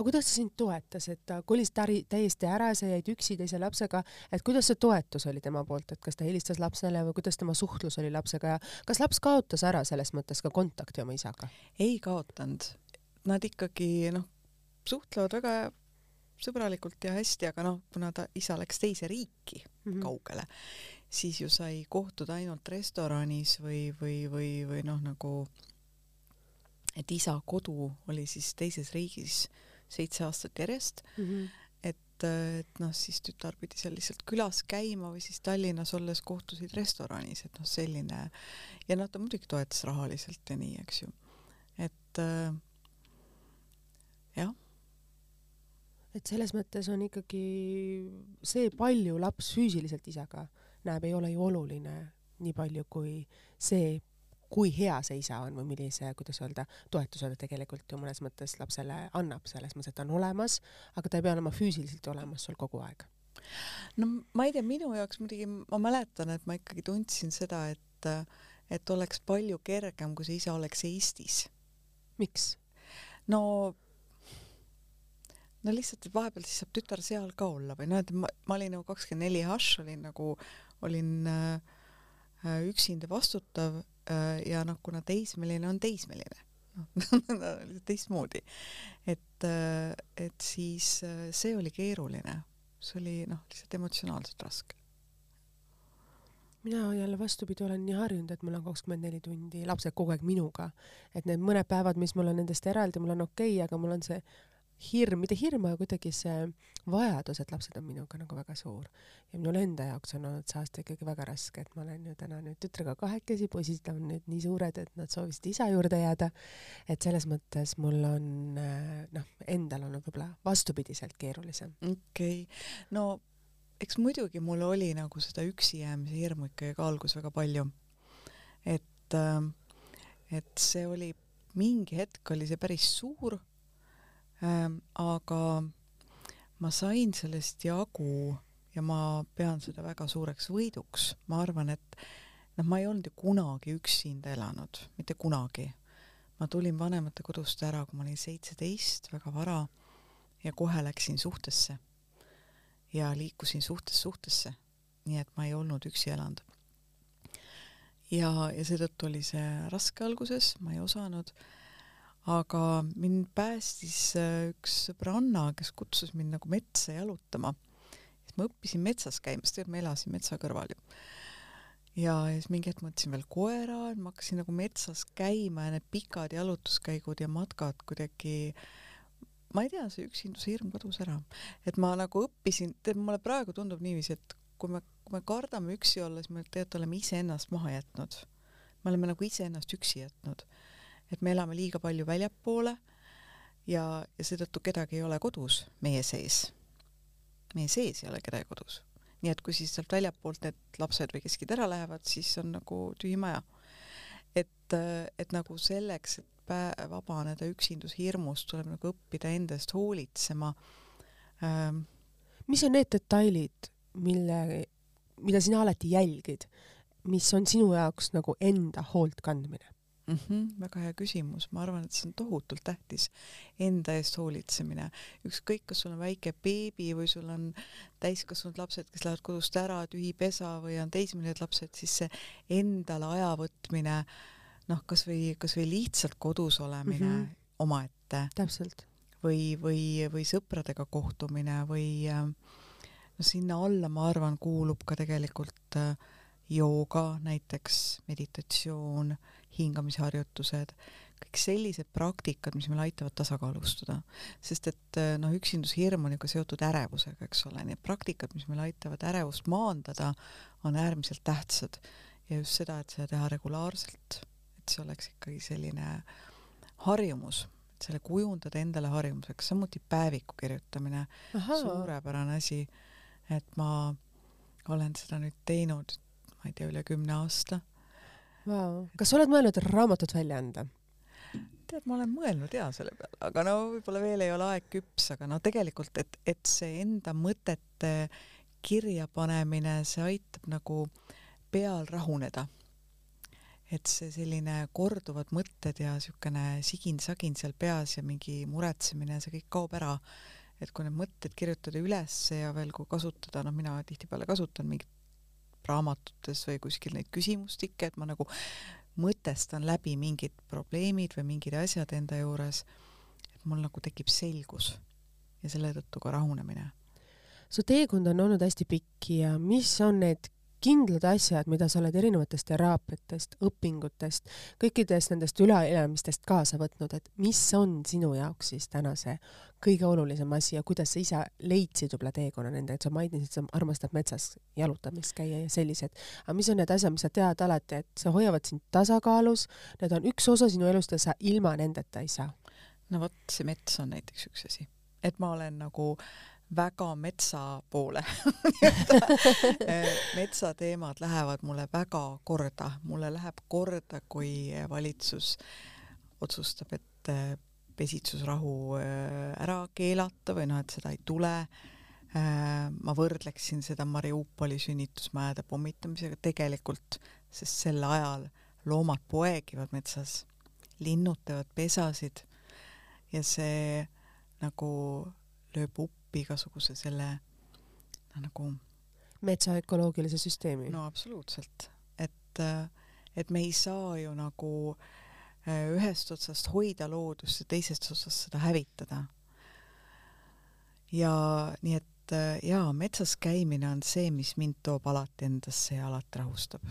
aga kuidas ta sind toetas, et ta kolis täri, täiesti ära, sa jäid üksi teise lapsega, et kuidas see toetus oli tema poolt, et kas ta helistas lapsele või kuidas tema suhtlus oli lapsega ja kas laps kaotas ära selles mõttes ka kontakti oma isaga? ei kaotanud. Nad ikkagi noh, suhtlevad väga sõbralikult ja hästi, aga noh, kuna ta isa läks teise riiki mm -hmm. kaugele, siis ju sai kohtuda ainult restoranis või, või, või, või noh, nagu et isa kodu oli siis teises riigis seitse aastat järjest mm. -hmm. et, et noh, siis tütar pidi seal lihtsalt külas käima või siis Tallinnas olles kohtusid restoranis, et noh, selline ja noh, ta muidugi toetas rahaliselt ja nii, eks ju. et äh, jah. et selles mõttes on ikkagi see, palju laps füüsiliselt isaga näeb, ei ole ju oluline nii palju kui see, kui hea see isa on või millise, kuidas öelda, toetuse ta tegelikult ju mõnes mõttes lapsele annab, selles mõttes, et ta on olemas, aga ta ei pea olema füüsiliselt olemas sul kogu aeg. no ma ei tea, minu jaoks muidugi ma mäletan, et ma ikkagi tundsin seda, et, et oleks palju kergem, kui see isa oleks Eestis. miks? no no lihtsalt, et vahepeal siis saab tütar seal ka olla või noh, et ma, ma olin nagu kakskümmend neli hašš, olin nagu, olin äh, üksinda vastutav ja noh, kuna teismeline on teismeline, noh teistmoodi, et, äh, et siis äh, see oli keeruline, see oli noh, lihtsalt emotsionaalselt raske. Mina jälle vastupidi olen nii harjunud, et mul on kakskümmend neli tundi lapsed kogu aeg minuga. et need mõned päevad, mis mul on nendest eraldi, mul on okei okay,, aga mul on see hirm, mitte hirm, aga kuidagi see vajadus, et lapsed on minuga nagu väga suur. ja minul enda jaoks on olnud see aasta ikkagi väga raske, et ma olen ju täna nüüd tütrega kahekesi, poisid on nüüd nii suured, et nad soovisid isa juurde jääda. et selles mõttes mul on noh, endal olnud võib-olla vastupidiselt keerulisem. okei okay., no eks muidugi mul oli nagu seda üksi jäämise hirmu ikkagi ka alguses väga palju. et, äh, et see oli, mingi hetk oli see päris suur. Aga ma sain sellest jagu ja ma pean seda väga suureks võiduks. ma arvan, et noh, ma ei olnud ju kunagi üksinda elanud, mitte kunagi. ma tulin vanemate kodust ära, kui ma olin seitseteist, väga vara, ja kohe läksin suhtesse. ja liikusin suhtest suhtesse. nii et ma ei olnud üksi elanud. ja, ja seetõttu oli see raske alguses, ma ei osanud aga mind päästis äh, üks sõbranna, kes kutsus mind nagu metsa jalutama. siis ma õppisin metsas käima, sest ma elasin metsa kõrval ju. ja siis mingi hetk mõtlesin veel koera, ma hakkasin nagu metsas käima ja need pikad jalutuskäigud ja matkad kuidagi ma ei tea, see üksinduse hirm kadus ära. et ma nagu õppisin, tead mulle praegu tundub niiviisi, et kui me, kui me kardame üksi olla, siis me tegelikult oleme iseennast maha jätnud. me oleme nagu iseennast üksi jätnud et me elame liiga palju väljapoole ja, ja seetõttu kedagi ei ole kodus meie sees. meie sees ei ole kedagi kodus. nii et kui siis sealt väljapoolt need lapsed või keskid ära lähevad, siis on nagu tühi maja. et, et nagu selleks, et pä-, vabaneda üksindushirmust, tuleb nagu õppida enda eest hoolitsema ähm,. mis on need detailid, mille, mida sina alati jälgid, mis on sinu jaoks nagu enda hoolt kandmine? Mm? -hmm, väga hea küsimus, ma arvan, et see on tohutult tähtis, enda eest hoolitsemine. ükskõik, kas sul on väike beebi või sul on täiskasvanud lapsed, kes lähevad kodust ära, tühi pesa või on teismelised lapsed, siis see endale aja võtmine, noh, kasvõi, kasvõi lihtsalt kodus olemine mm -hmm. omaette. täpselt. või, või, või sõpradega kohtumine või no sinna alla, ma arvan, kuulub ka tegelikult äh, jooga näiteks, meditatsioon, hingamisharjutused, kõik sellised praktikad, mis meil aitavad tasakaalustada. sest et eh, noh, üksindushirm on ju ka seotud ärevusega, eks ole, et praktikad, mis meil aitavad ärevust maandada, on äärmiselt tähtsad. ja just seda, et seda teha regulaarselt, et see oleks ikkagi selline harjumus, et selle kujundada endale harjumuseks, samuti päeviku kirjutamine, suurepärane asi, et ma olen seda nüüd teinud ma ei tea, üle kümne aasta wow.. kas sa oled mõelnud raamatut välja anda? tead, ma olen mõelnud jaa selle peale, aga no võib-olla veel ei ole aeg küps, aga no tegelikult, et, et see enda mõtete kirjapanemine, see aitab nagu peal rahuneda. et see selline korduvad mõtted ja niisugune sigin-sagin seal peas ja mingi muretsemine, see kõik kaob ära. et kui need mõtted kirjutada üles ja veel kui kasutada, noh, mina tihtipeale kasutan mingit raamatutes või kuskil neid küsimustikke, et ma nagu mõtestan läbi mingid probleemid või mingid asjad enda juures, et mul nagu tekib selgus ja selle tõttu ka rahunemine. su teekond on olnud hästi pikk ja mis on need kindlad asjad, mida sa oled erinevatest teraapiatest, õpingutest, kõikidest nendest üleelamistest kaasa võtnud, et mis on sinu jaoks siis täna see kõige olulisem asi ja kuidas sa ise leidsid võib-olla teekonna nende, et sa mainisid, sa armastad metsas jalutamist käia ja sellised, aga mis on need asjad, mis sa tead alati, et sa hoiavad sind tasakaalus, need on üks osa sinu elust ja sa ilma nendeta ei saa? no vot, see mets on näiteks üks asi, et ma olen nagu äh, väga metsa poole metsateemad lähevad mulle väga korda, mulle läheb korda, kui valitsus otsustab, et äh, pesitsusrahu äh, ära keelata või noh, et seda ei tule. Ma võrdleksin seda Mariupoli sünnitusmajade pommitamisega tegelikult, sest sel ajal loomad poegivad metsas, linnud teevad pesasid ja see nagu lööb uppi appi igasuguse selle no, nagu metsa ökoloogilise süsteemi? no absoluutselt, et, et me ei saa ju nagu äh, ühest otsast hoida loodust ja teisest otsast seda hävitada. ja nii et äh, jaa, metsas käimine on see, mis mind toob alati endasse ja alati rahustab.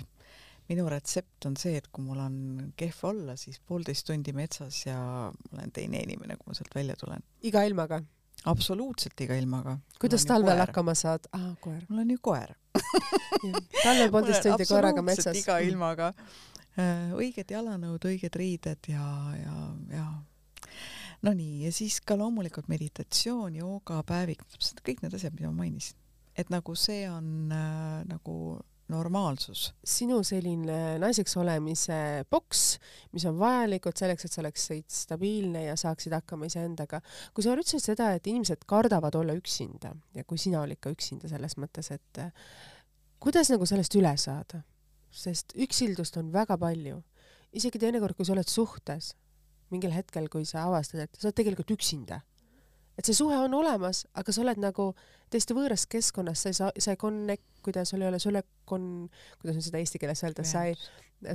minu retsept on see, et kui mul on kehv olla, siis poolteist tundi metsas ja olen teine inimene, kui ma sealt välja tulen. iga ilmaga? Absoluutselt iga ilmaga. kuidas talvel hakkama saad? aa, koer. mul on ju koer talvel poolteist tundi koeraga metsas. iga ilmaga. Äh, õiged jalanõud, õiged riided ja, ja, ja no nii, ja siis ka loomulikult meditatsioon, jooga, päevik, kõik need asjad, mida ma mainisin. et nagu see on äh, nagu normaalsus. sinu selline naiseks olemise boks, mis on vajalikud selleks, et sa oleksid stabiilne ja saaksid hakkama iseendaga. kui sa ütlesid seda, et inimesed kardavad olla üksinda ja kui sina olid ka üksinda selles mõttes, et kuidas nagu sellest üle saada? sest üksildust on väga palju. isegi teinekord, kui sa oled suhtes, mingil hetkel, kui sa avastad, et sa oled tegelikult üksinda et see suhe on olemas, aga sa oled nagu täiesti võõras keskkonnas, sa ei saa, sa ei connect, kuidas sul ei ole, sul ei kon-, kuidas on seda eesti keeles öelda, sa ei,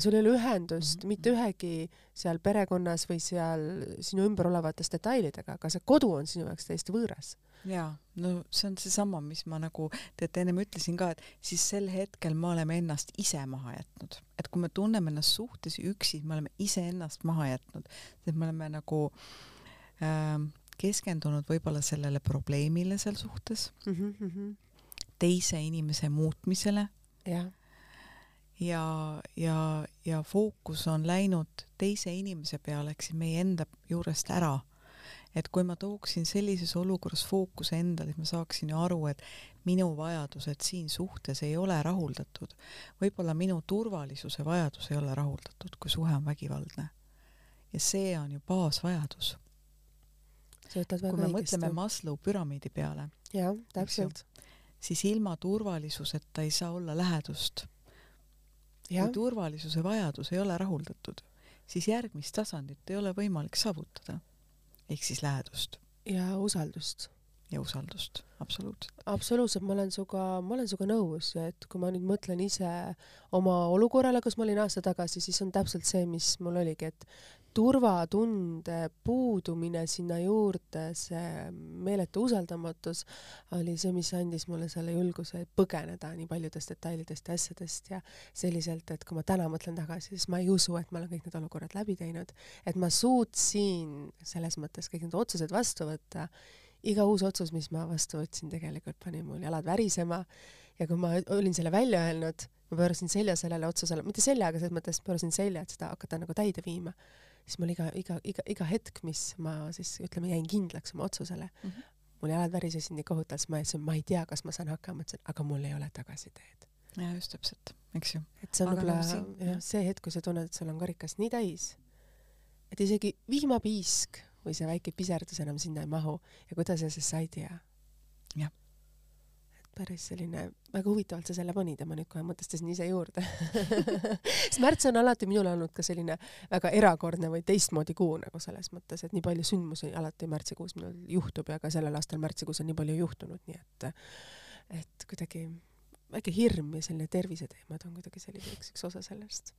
sul ei ole ühendust mm -hmm. mitte ühegi seal perekonnas või seal sinu ümber olevates detailidega, aga see kodu on sinu jaoks täiesti võõras. jaa, no see on seesama, mis ma nagu, teate, ennem ütlesin ka, et siis sel hetkel me oleme ennast ise maha jätnud. et kui me tunneme ennast suhtes üksi, me oleme iseennast maha jätnud, et me oleme nagu äh, keskendunud võib-olla sellele probleemile seal suhtes mm, -hmm. teise inimese muutmisele. ja, ja, ja, ja fookus on läinud teise inimese peale ehk siis meie enda juurest ära. et kui ma tooksin sellises olukorras fookuse endale, siis ma saaksin ju aru, et minu vajadused siin suhtes ei ole rahuldatud. võib-olla minu turvalisuse vajadus ei ole rahuldatud, kui suhe on vägivaldne. ja see on ju baasvajadus kui me mõtleme Maslow püramiidi peale, jah, täpselt, siis ilma turvalisuseta ei saa olla lähedust. kui turvalisuse vajadus ei ole rahuldatud, siis järgmist tasandit ei ole võimalik saavutada. ehk siis lähedust. ja usaldust. ja usaldust, absoluutselt. absoluutselt, ma olen sinuga, ma olen sinuga nõus, et kui ma nüüd mõtlen ise oma olukorrale, kus ma olin aasta tagasi, siis on täpselt see, mis mul oligi, et turvatunde puudumine sinna juurde, see meeletu usaldamatus oli see, mis andis mulle selle julguse põgeneda nii paljudest detailidest ja asjadest ja selliselt, et kui ma täna mõtlen tagasi, siis ma ei usu, et ma olen kõik need olukorrad läbi teinud, et ma suutsin selles mõttes kõik need otsused vastu võtta. iga uus otsus, mis ma vastu võtsin, tegelikult pani mul jalad värisema. Ja kui ma olin selle välja öelnud, ma pöörasin selja sellele otsusele, mitte seljaga, selles mõttes pöörasin selja, et seda hakata nagu täide viima siis mul iga, iga, iga, iga hetk, mis ma siis ütleme, jäin kindlaks oma otsusele mm, -hmm. mul jalad värisesid nii kohutavalt, siis ma ütlesin, ma ei tea, kas ma saan hakkama, ütlesin, aga mul ei ole tagasiteed. ja just täpselt, eks ju. et see on võib-olla no, jah, see hetk, kui sa tunned, et sul on karikas nii täis, et isegi vihmapiisk või see väike piserdus enam sinna ei mahu ja kuidas sa siis said ja. jah päris selline, väga huvitavalt sa selle panid ja ma nüüd kohe mõtestasin ise juurde. Sest märts on alati minul olnud ka selline väga erakordne või teistmoodi kuu nagu selles mõttes, et nii palju sündmusi alati märtsikuus minul juhtub ja ka sellel aastal märtsikuus on nii palju juhtunud, nii et et kuidagi väike hirm ja selline terviseteemad on kuidagi selline üks, üks osa sellest.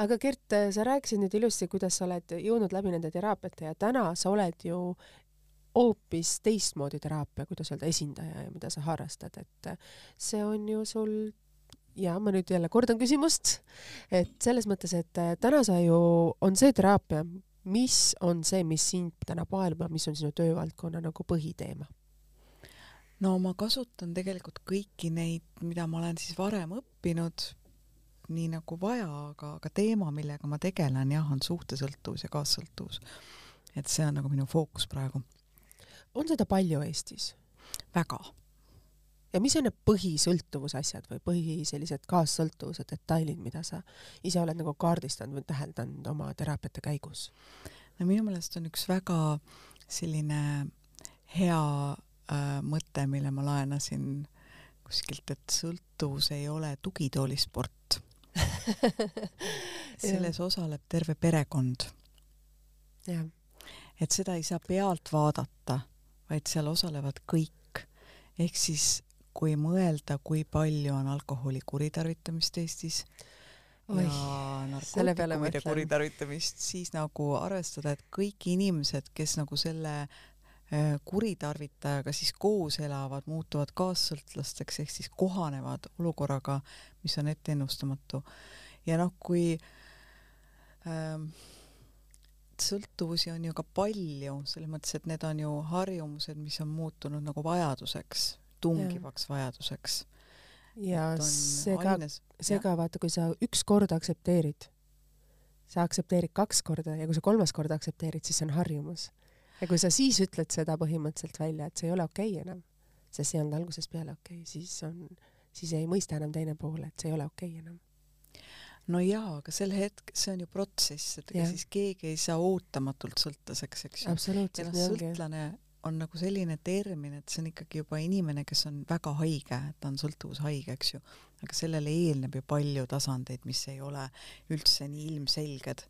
Aga Gert, sa rääkisid nüüd ilusti, kuidas sa oled jõudnud läbi nende teraapiate ja täna sa oled ju hoopis teistmoodi teraapia, kuidas öelda, esindaja ja mida sa harrastad, et see on ju sul ja ma nüüd jälle kordan küsimust, et selles mõttes, et täna sa ju, on see teraapia, mis on see, mis sind täna paelub ja mis on sinu töövaldkonna nagu põhiteema? no ma kasutan tegelikult kõiki neid, mida ma olen siis varem õppinud, nii nagu vaja, aga, aga teema, millega ma tegelen jah, on suhtesõltuvus ja kaassõltuvus. et see on nagu minu fookus praegu on seda palju Eestis? väga. ja mis on need põhisõltuvuse asjad või põhi sellised kaassõltuvuse detailid, mida sa ise oled nagu kaardistanud või täheldanud oma teraapiate käigus? no minu meelest on üks väga selline hea äh, mõte, mille ma laenasin kuskilt, et sõltuvus ei ole tugitoolisport selles osaleb terve perekond. et seda ei saa pealt vaadata vaid seal osalevad kõik. ehk siis kui mõelda, kui palju on alkoholi kuritarvitamist Eestis Oih, ja narkootikumide kuritarvitamist, siis nagu arvestada, et kõik inimesed, kes nagu selle äh, kuritarvitajaga siis koos elavad, muutuvad kaassõltlasteks ehk siis kohanevad olukorraga, mis on etteennustamatu. ja noh, kui ähm, sõltuvusi on ju ka palju, selles mõttes, et need on ju harjumused, mis on muutunud nagu vajaduseks, tungivaks ja. vajaduseks. ja seega, seega vaata, kui sa üks kord aktsepteerid, sa aktsepteerid kaks korda ja kui sa kolmas kord aktsepteerid, siis see on harjumus. ja kui sa siis ütled seda põhimõtteliselt välja, et see ei ole okei okay enam, sest see ei olnud algusest peale okei okay,, siis on, siis ei mõista enam teine pool, et see ei ole okei okay enam no jaa, aga sel hetk, see on ju protsess, et ega siis keegi ei saa ootamatult sõltlaseks, eks ju. absoluutselt, sõltlane on nagu selline termin, et see on ikkagi juba inimene, kes on väga haige, ta on sõltuvushaige, eks ju. aga sellele eelneb ju palju tasandeid, mis ei ole üldse nii ilmselged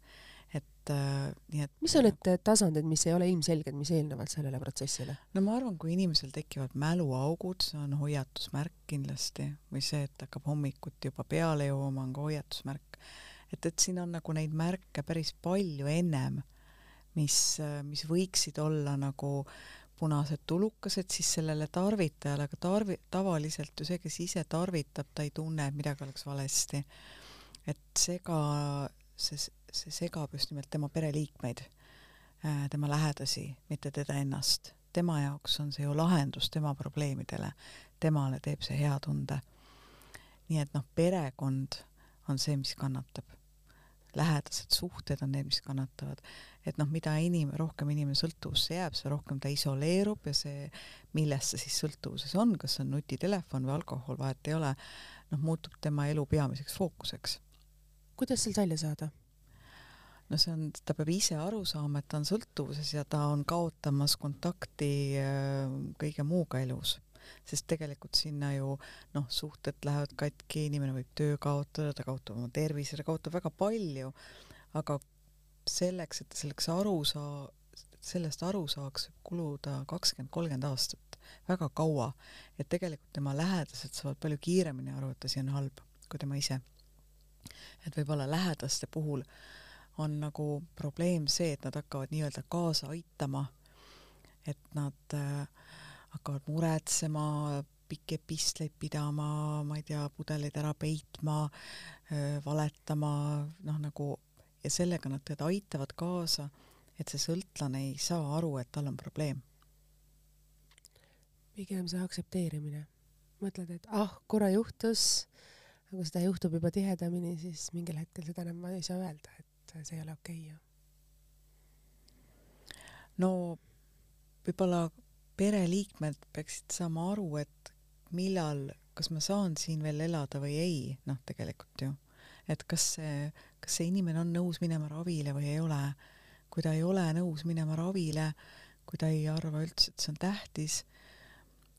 et äh, nii et mis on need tasandid, mis ei ole ilmselged, mis eelnevad sellele protsessile? no ma arvan, kui inimesel tekivad mäluaugud, see on hoiatusmärk kindlasti, või see, et hakkab hommikuti juba peale jõuama, on ka hoiatusmärk. Et, et siin on nagu neid märke päris palju ennem, mis, mis võiksid olla nagu punased tulukesed siis sellele tarvitajale, aga tarvi-, tavaliselt ju see, kes ise tarvitab, ta ei tunne, et midagi oleks valesti. et seega see see segab just nimelt tema pereliikmeid, äh, tema lähedasi, mitte teda ennast. tema jaoks on see ju lahendus tema probleemidele, temale teeb see hea tunde. nii et noh, perekond on see, mis kannatab. lähedased suhted on need, mis kannatavad. et noh, mida inim-, rohkem inimene sõltuvusse jääb, seda rohkem ta isoleerub ja see, milles ta siis sõltuvuses on, kas see on nutitelefon või alkohol, vahet ei ole, noh, muutub tema elu peamiseks fookuseks. kuidas sealt välja saada? no see on, ta peab ise aru saama, et ta on sõltuvuses ja ta on kaotamas kontakti äh, kõige muuga elus. Sest tegelikult sinna ju noh, suhted lähevad katki, inimene võib töö kaotada, ta kaotab oma tervise, ta kaotab väga palju, aga selleks, et selleks aru saa-, sellest aru saaks, võib kuluda kakskümmend, kolmkümmend aastat, väga kaua. et tegelikult tema lähedased saavad palju kiiremini aru, et asi on halb, kui tema ise. et võib-olla lähedaste puhul on nagu probleem see, et nad hakkavad nii-öelda kaasa aitama, et nad äh, hakkavad muretsema, pikki epistleid pidama, ma ei tea, pudeleid ära peitma, valetama, noh nagu ja sellega nad teda aitavad kaasa, et see sõltlane ei saa aru, et tal on probleem. pigem see aktsepteerimine. mõtled, et ah, korra juhtus, aga kui seda juhtub juba tihedamini, siis mingil hetkel seda enam ei saa öelda, et see ei ole okei okay, ju. no võib-olla pereliikmed peaksid saama aru, et millal, kas ma saan siin veel elada või ei, noh, tegelikult ju. et kas see, kas see inimene on nõus minema ravile või ei ole. kui ta ei ole nõus minema ravile, kui ta ei arva üldse, et see on tähtis,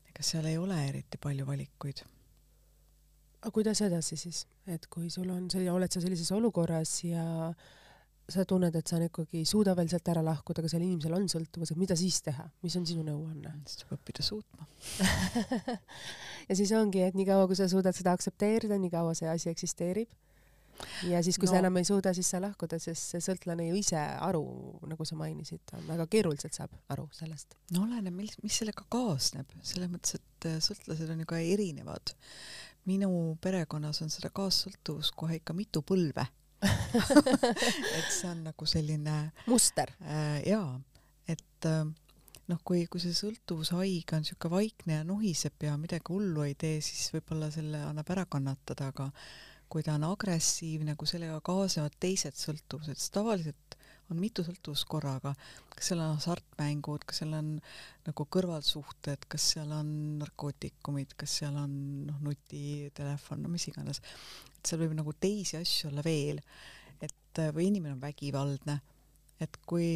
ega seal ei ole eriti palju valikuid. aga kuidas edasi siis, et kui sul on, oled sa sellises olukorras ja äh, sa tunned, et sa ikkagi ei suuda veel sealt ära lahkuda, aga sellel inimesel on sõltuvused, mida siis teha, mis on sinu nõuanne? siis tuleb õppida suutma ja siis ongi, et niikaua, kui sa suudad seda aktsepteerida, niikaua see asi eksisteerib. ja siis, kui no. sa enam ei suuda, siis sa lahkuda, sest see sõltlane ju ise aru, nagu sa mainisid, väga keeruliselt saab aru sellest. no oleneb, mis, mis sellega kaasneb, selles mõttes, et äh, sõltlased on ju ka erinevad. minu perekonnas on seda kaassõltuvust kohe ikka mitu põlve et see on nagu selline muster äh,. jaa, et äh, noh, kui, kui see sõltuvushaige on niisugune vaikne ja nuhiseb ja midagi hullu ei tee, siis võib-olla selle annab ära kannatada, aga kui ta on agressiivne, kui sellega kaasnevad teised sõltuvused, siis tavaliselt on mitu sõltuvust korraga, kas seal on hasartmängud, kas seal on nagu kõrvalsuhted, kas seal on narkootikumid, kas seal on noh, nutitelefon, no mis iganes. et seal võib nagu teisi asju olla veel, et või inimene on vägivaldne, et kui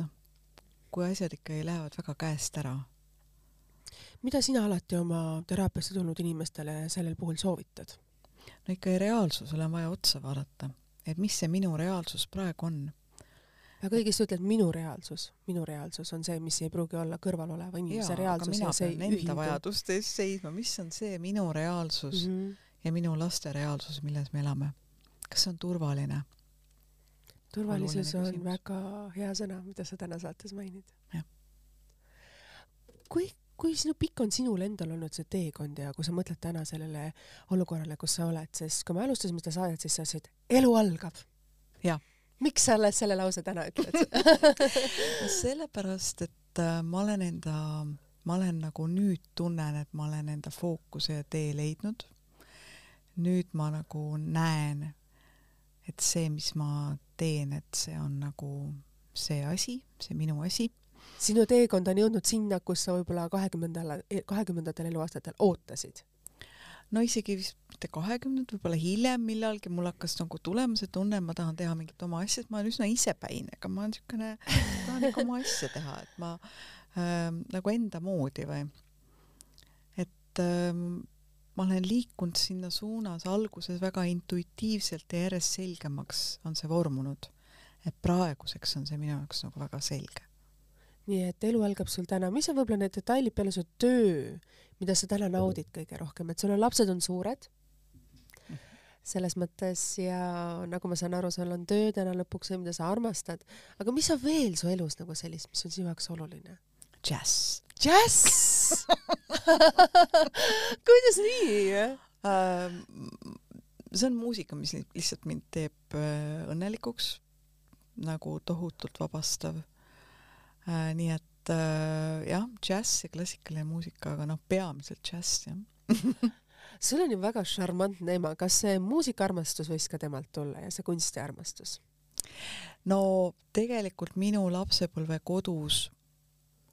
noh, kui asjad ikkagi lähevad väga käest ära. mida sina alati oma teraapiasse tulnud inimestele sellel puhul soovitad? no ikka reaalsusele on vaja otsa vaadata et mis see minu reaalsus praegu on. väga õigesti ütled, minu reaalsus, minu reaalsus on see, mis ei pruugi olla kõrvaloleva inimese Jaa, reaalsus ja see ei ühildu. vajaduste eest seisma, mis on see minu reaalsus mm -hmm. ja minu laste reaalsus, milles me elame. kas see on turvaline? turvalisus on küsimus. väga hea sõna, mida sa täna saates mainid. kui kui sinu pikk on sinul endal olnud see teekond ja kui sa mõtled täna sellele olukorrale, kus sa oled, sest kui me alustasime seda saadet, siis sa ütlesid, elu algab. miks sa alles selle lause täna ütled sellepärast, et äh, ma olen enda, ma olen nagu nüüd tunnen, et ma olen enda fookuse ja tee leidnud. nüüd ma nagu näen, et see, mis ma teen, et see on nagu see asi, see minu asi sinu teekond on jõudnud sinna, kus sa võib-olla kahekümnendal, kahekümnendatel eluaastatel ootasid? no isegi vist mitte kahekümnendad, võib-olla hiljem millalgi mul hakkas nagu tulema see tunne, ma tahan teha mingit oma asja, et ma olen üsna isepäine, aga ma olen niisugune, tahan ikka oma asja teha, et ma äh, nagu enda moodi või. et äh, ma olen liikunud sinna suunas alguses väga intuitiivselt ja järjest selgemaks on see vormunud. et praeguseks on see minu jaoks nagu väga selge nii et elu algab sul täna, mis on võib-olla need detailid peale su töö, mida sa täna naudid kõige rohkem, et sul on lapsed on suured selles mõttes ja nagu ma saan aru, sul on töö täna lõpuks see, mida sa armastad, aga mis on veel su elus nagu sellist, mis on sinu jaoks oluline? Jazz. Jazz kuidas nii uh,? see on muusika, mis lihtsalt mind teeb äh, õnnelikuks, nagu tohutult vabastav. Nii et äh, jah, džäss ja klassikaline muusika, aga noh, peamiselt džäss jah. Sul on ju väga šarmantne ema, kas see muusikaarmastus võis ka temalt tulla ja see kunstiarmastus? no tegelikult minu lapsepõlve kodus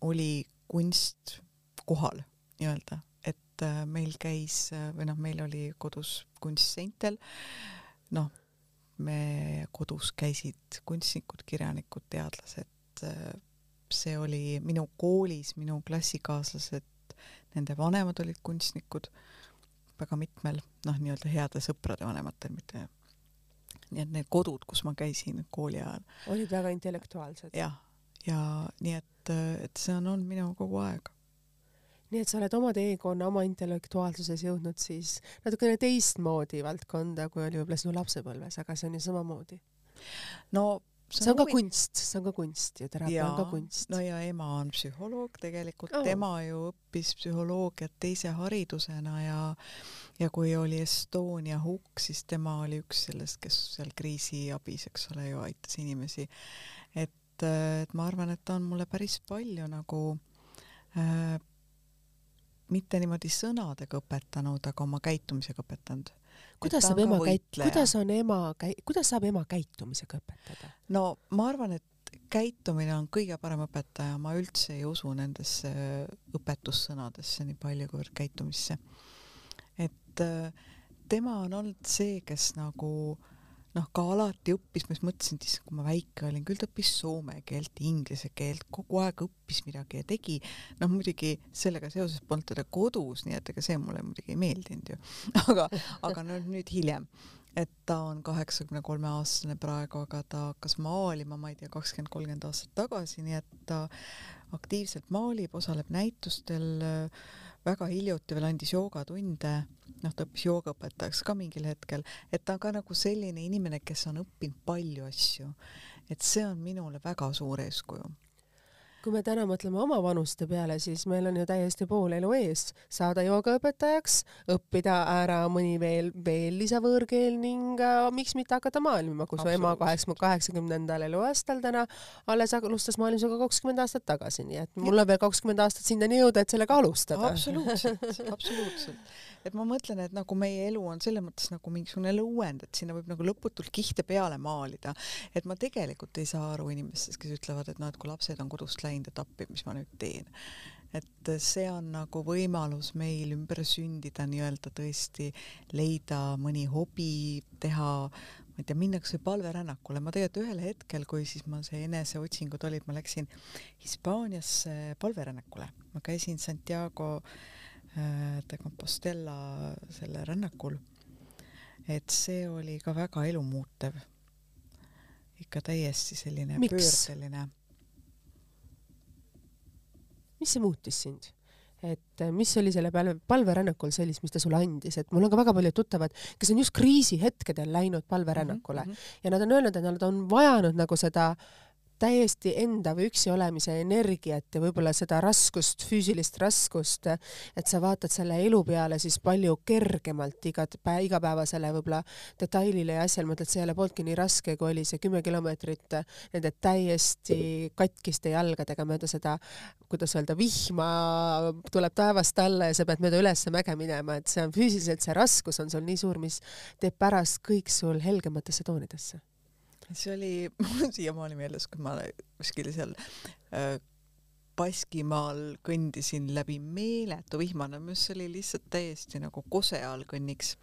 oli kunst kohal nii-öelda, et äh, meil käis äh, või noh, meil oli kodus kunstseintel, noh, me kodus käisid kunstnikud, kirjanikud, teadlased äh,, see oli minu koolis, minu klassikaaslased, nende vanemad olid kunstnikud, väga mitmel, noh, nii-öelda heade sõprade vanematel, mitte nii et need kodud, kus ma käisin kooli ajal. olid väga intellektuaalsed. jah, ja nii et, et see on olnud minuga kogu aeg. nii et sa oled oma teekonna, oma intellektuaalsuses jõudnud siis natukene teistmoodi valdkonda, kui oli võib-olla sinu lapsepõlves, aga see on ju samamoodi. no see on ka kunst, see on ka kunst ju, teraapia on ka kunst. no ja ema on psühholoog tegelikult oh., tema ju õppis psühholoogiat teise haridusena ja ja kui oli Estonia hukk, siis tema oli üks sellest, kes seal kriisiabis, eks ole ju, aitas inimesi. et, et ma arvan, et ta on mulle päris palju nagu äh, mitte niimoodi sõnadega õpetanud, aga oma käitumisega õpetanud. Kuidas saab ema käit-, kuidas on ema käi-, kuidas saab ema käitumisega õpetada? no ma arvan, et käitumine on kõige parem õpetaja, ma üldse ei usu nendesse õpetussõnadesse nii palju, kuivõrd käitumisse. et äh, tema on olnud see, kes nagu äh, noh, ka alati õppis, ma just mõtlesin, et issand, kui ma väike olin, küll ta õppis soome keelt, inglise keelt, kogu aeg õppis midagi ja tegi. noh, muidugi sellega seoses polnud teda kodus, nii et ega see mulle muidugi ei meeldinud ju. aga, aga no nüüd hiljem, et ta on kaheksakümne kolme aastane praegu, aga ta hakkas maalima, ma ei tea, kakskümmend, kolmkümmend aastat tagasi, nii et ta aktiivselt maalib, osaleb näitustel äh, väga hiljuti veel andis joogatunde, noh, ta õppis joogaõpetajaks ka mingil hetkel, et ta on ka nagu selline inimene, kes on õppinud palju asju. et see on minule väga suur eeskuju kui me täna mõtleme oma vanuste peale, siis meil on ju täiesti pool elu ees, saada joogaõpetajaks, õppida ära mõni veel, veel lisavõõrkeel ning äh, miks mitte hakata maailma, kui su ema kaheksakümne, kaheksakümnendal eluaastal täna alles alustas maailmasuga kakskümmend aastat tagasi, nii et mul on veel kakskümmend aastat sinnani jõuda, et sellega alustada. absoluutselt, absoluutselt et ma mõtlen, et nagu meie elu on selles mõttes nagu mingisugune lõuend, et sinna võib nagu lõputult kihte peale maalida. et ma tegelikult ei saa aru inimestest, kes ütlevad, et noh, et kui lapsed on kodust läinud, et appi, mis ma nüüd teen. et see on nagu võimalus meil ümber sündida nii-öelda tõesti, leida mõni hobi, teha ma ei tea, minna kasvõi palverännakule, ma tegelikult ühel hetkel, kui siis mul see eneseotsingud olid, ma läksin Hispaaniasse palverännakule, ma käisin Santiago Äh, de Compostela selle rännakul. et see oli ka väga elumuutev. ikka täiesti selline Miks? pöördeline. mis see muutis sind? et äh, mis oli selle palve, palverännakul sellist, mis ta sulle andis, et mul on ka väga paljud tuttavad, kes on just kriisihetkedel läinud palverännakule mm -hmm. ja nad on öelnud, et nad on vajanud nagu seda äh, täiesti enda või üksi olemise energiat ja võib-olla seda raskust, füüsilist raskust, et sa vaatad selle elu peale siis palju kergemalt igat päev, igapäevasele võib-olla detailile ja asjale, mõtled, see ei ole polnudki nii raske, kui oli see kümme kilomeetrit nende täiesti katkiste jalgadega mööda seda, kuidas öelda, vihma tuleb taevast alla ja sa pead mööda üles mäge minema, et see on füüsiliselt, see raskus on sul nii suur, mis teeb pärast kõik sul helgematesse toonidesse see oli mul siiamaani meeles, kui ma kuskil seal äh, Baskimaal kõndisin läbi meeletu vihmane, see oli lihtsalt täiesti nagu kose all kõnniks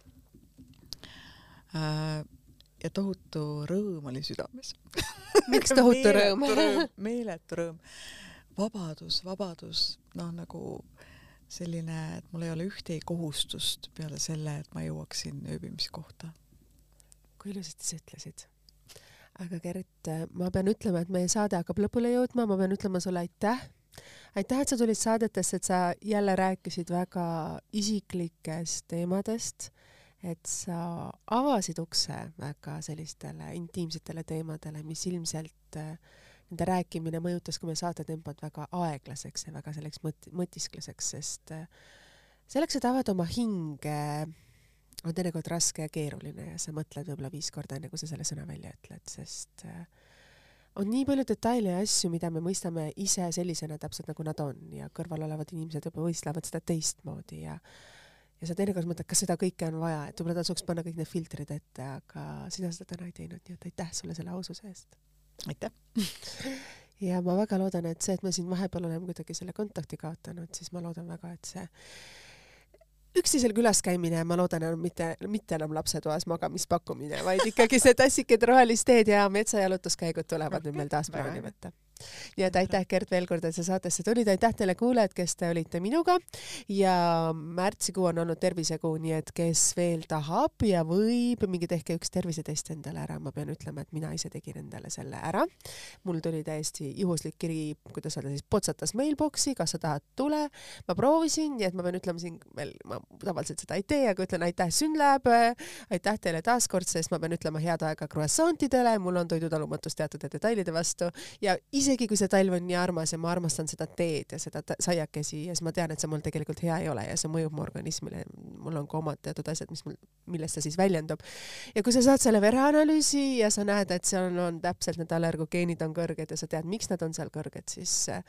äh,. ja tohutu rõõm oli südames miks tohutu rõõm, meeletu rõõm. vabadus, vabadus, noh nagu selline, et mul ei ole ühtegi kohustust peale selle, et ma jõuaksin ööbimiskohta. kui ilusasti sa ütlesid aga Gert, ma pean ütlema, et meie saade hakkab lõpule jõudma, ma pean ütlema sulle aitäh. aitäh, et sa tulid saadetesse, et sa jälle rääkisid väga isiklikest teemadest, et sa avasid ukse väga sellistele intiimsetele teemadele, mis ilmselt äh, nende rääkimine mõjutas ka meie saate tempot väga aeglaseks ja väga selleks mõt-, mõtiskluseks, sest äh, selleks, et avada oma hinge on teinekord raske ja keeruline ja sa mõtled võib-olla viis korda, enne kui sa selle sõna välja ütled, sest äh, on nii palju detaile ja asju, mida me mõistame ise sellisena täpselt nagu nad on ja kõrval olevad inimesed võib-olla mõistlevad seda teistmoodi ja ja sa teinekord mõtled, kas seda kõike on vaja, et võib-olla tasuks panna kõik need filtrid ette, aga sina seda täna ei teinud, nii et aitäh sulle selle aususe eest. aitäh ja ma väga loodan, et see, et me siin vahepeal oleme kuidagi selle kontakti kaotanud, siis ma loodan väga, et see üksteisel külas käimine, ma loodan, on mitte, mitte enam lapsetoas magamispakkumine, vaid ikkagi see tassikene rohelist teed ja metsajalutuskäigud tulevad nüüd meil taas plaani võtta. Nii et aitäh, Gert, veel kord, et sa saatesse tulid, aitäh teile kuulajad, kes te olite minuga. Ja märtsikuu on olnud tervisekuu, nii et kes veel tahab ja võib, minge tehke üks tervisetest endale ära, ma pean ütlema, et mina ise tegin endale selle ära. mul tuli täiesti juhuslik kiri, kuidas öelda siis, potsatas mailbox'i, kas sa tahad, tule. ma proovisin, nii et ma pean ütlema siin veel, ma tavaliselt seda ei tee, aga ütlen aitäh Synlab, aitäh teile taaskord, sest ma pean ütlema head aega croissantidele, mul on toidutalumatus teatud detailide vastu. Ja isegi kui see talv on nii armas ja ma armastan seda teed ja seda saiakesi ja siis ma tean, et see mul tegelikult hea ei ole ja see mõjub mu organismile. mul on ka omad teatud asjad, mis mul, millest see siis väljendub. ja kui sa saad selle vereanalüüsi ja sa näed, et seal on, on täpselt need allergogeenid on kõrged ja sa tead, miks nad on seal kõrged, siis äh,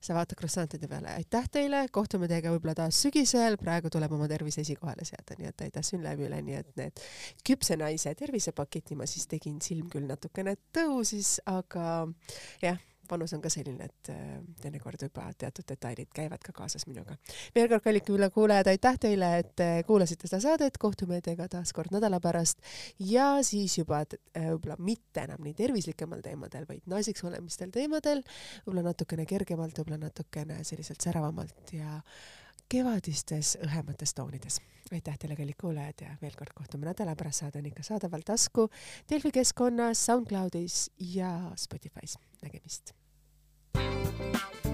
sa vaatad croissantide peale. aitäh teile, kohtume teiega võib-olla taas sügisel, praegu tuleb oma tervis esikohale seada, nii et aitäh Synlabile, nii et need küpse naise tervisepaketi ma siis tegin, silm küll natukene tõusis, aga jah vanus on ka selline, et äh, teinekord juba teatud detailid käivad ka kaasas minuga. veel kord, kallid kuulajad, aitäh teile, et kuulasite seda saadet, kohtume teiega taas kord nädala pärast ja siis juba äh, võib-olla mitte enam nii tervislikemal teemadel, vaid naiseks olemistel teemadel, võib-olla natukene kergemalt, võib-olla natukene selliselt säravamalt ja kevadistes õhemates toonides. aitäh teile, kallid kuulajad ja veel kord kohtume nädala pärast, saade on ikka saadaval tasku Delfi keskkonnas, SoundCloudis ja Spotify's. nägemist. thank you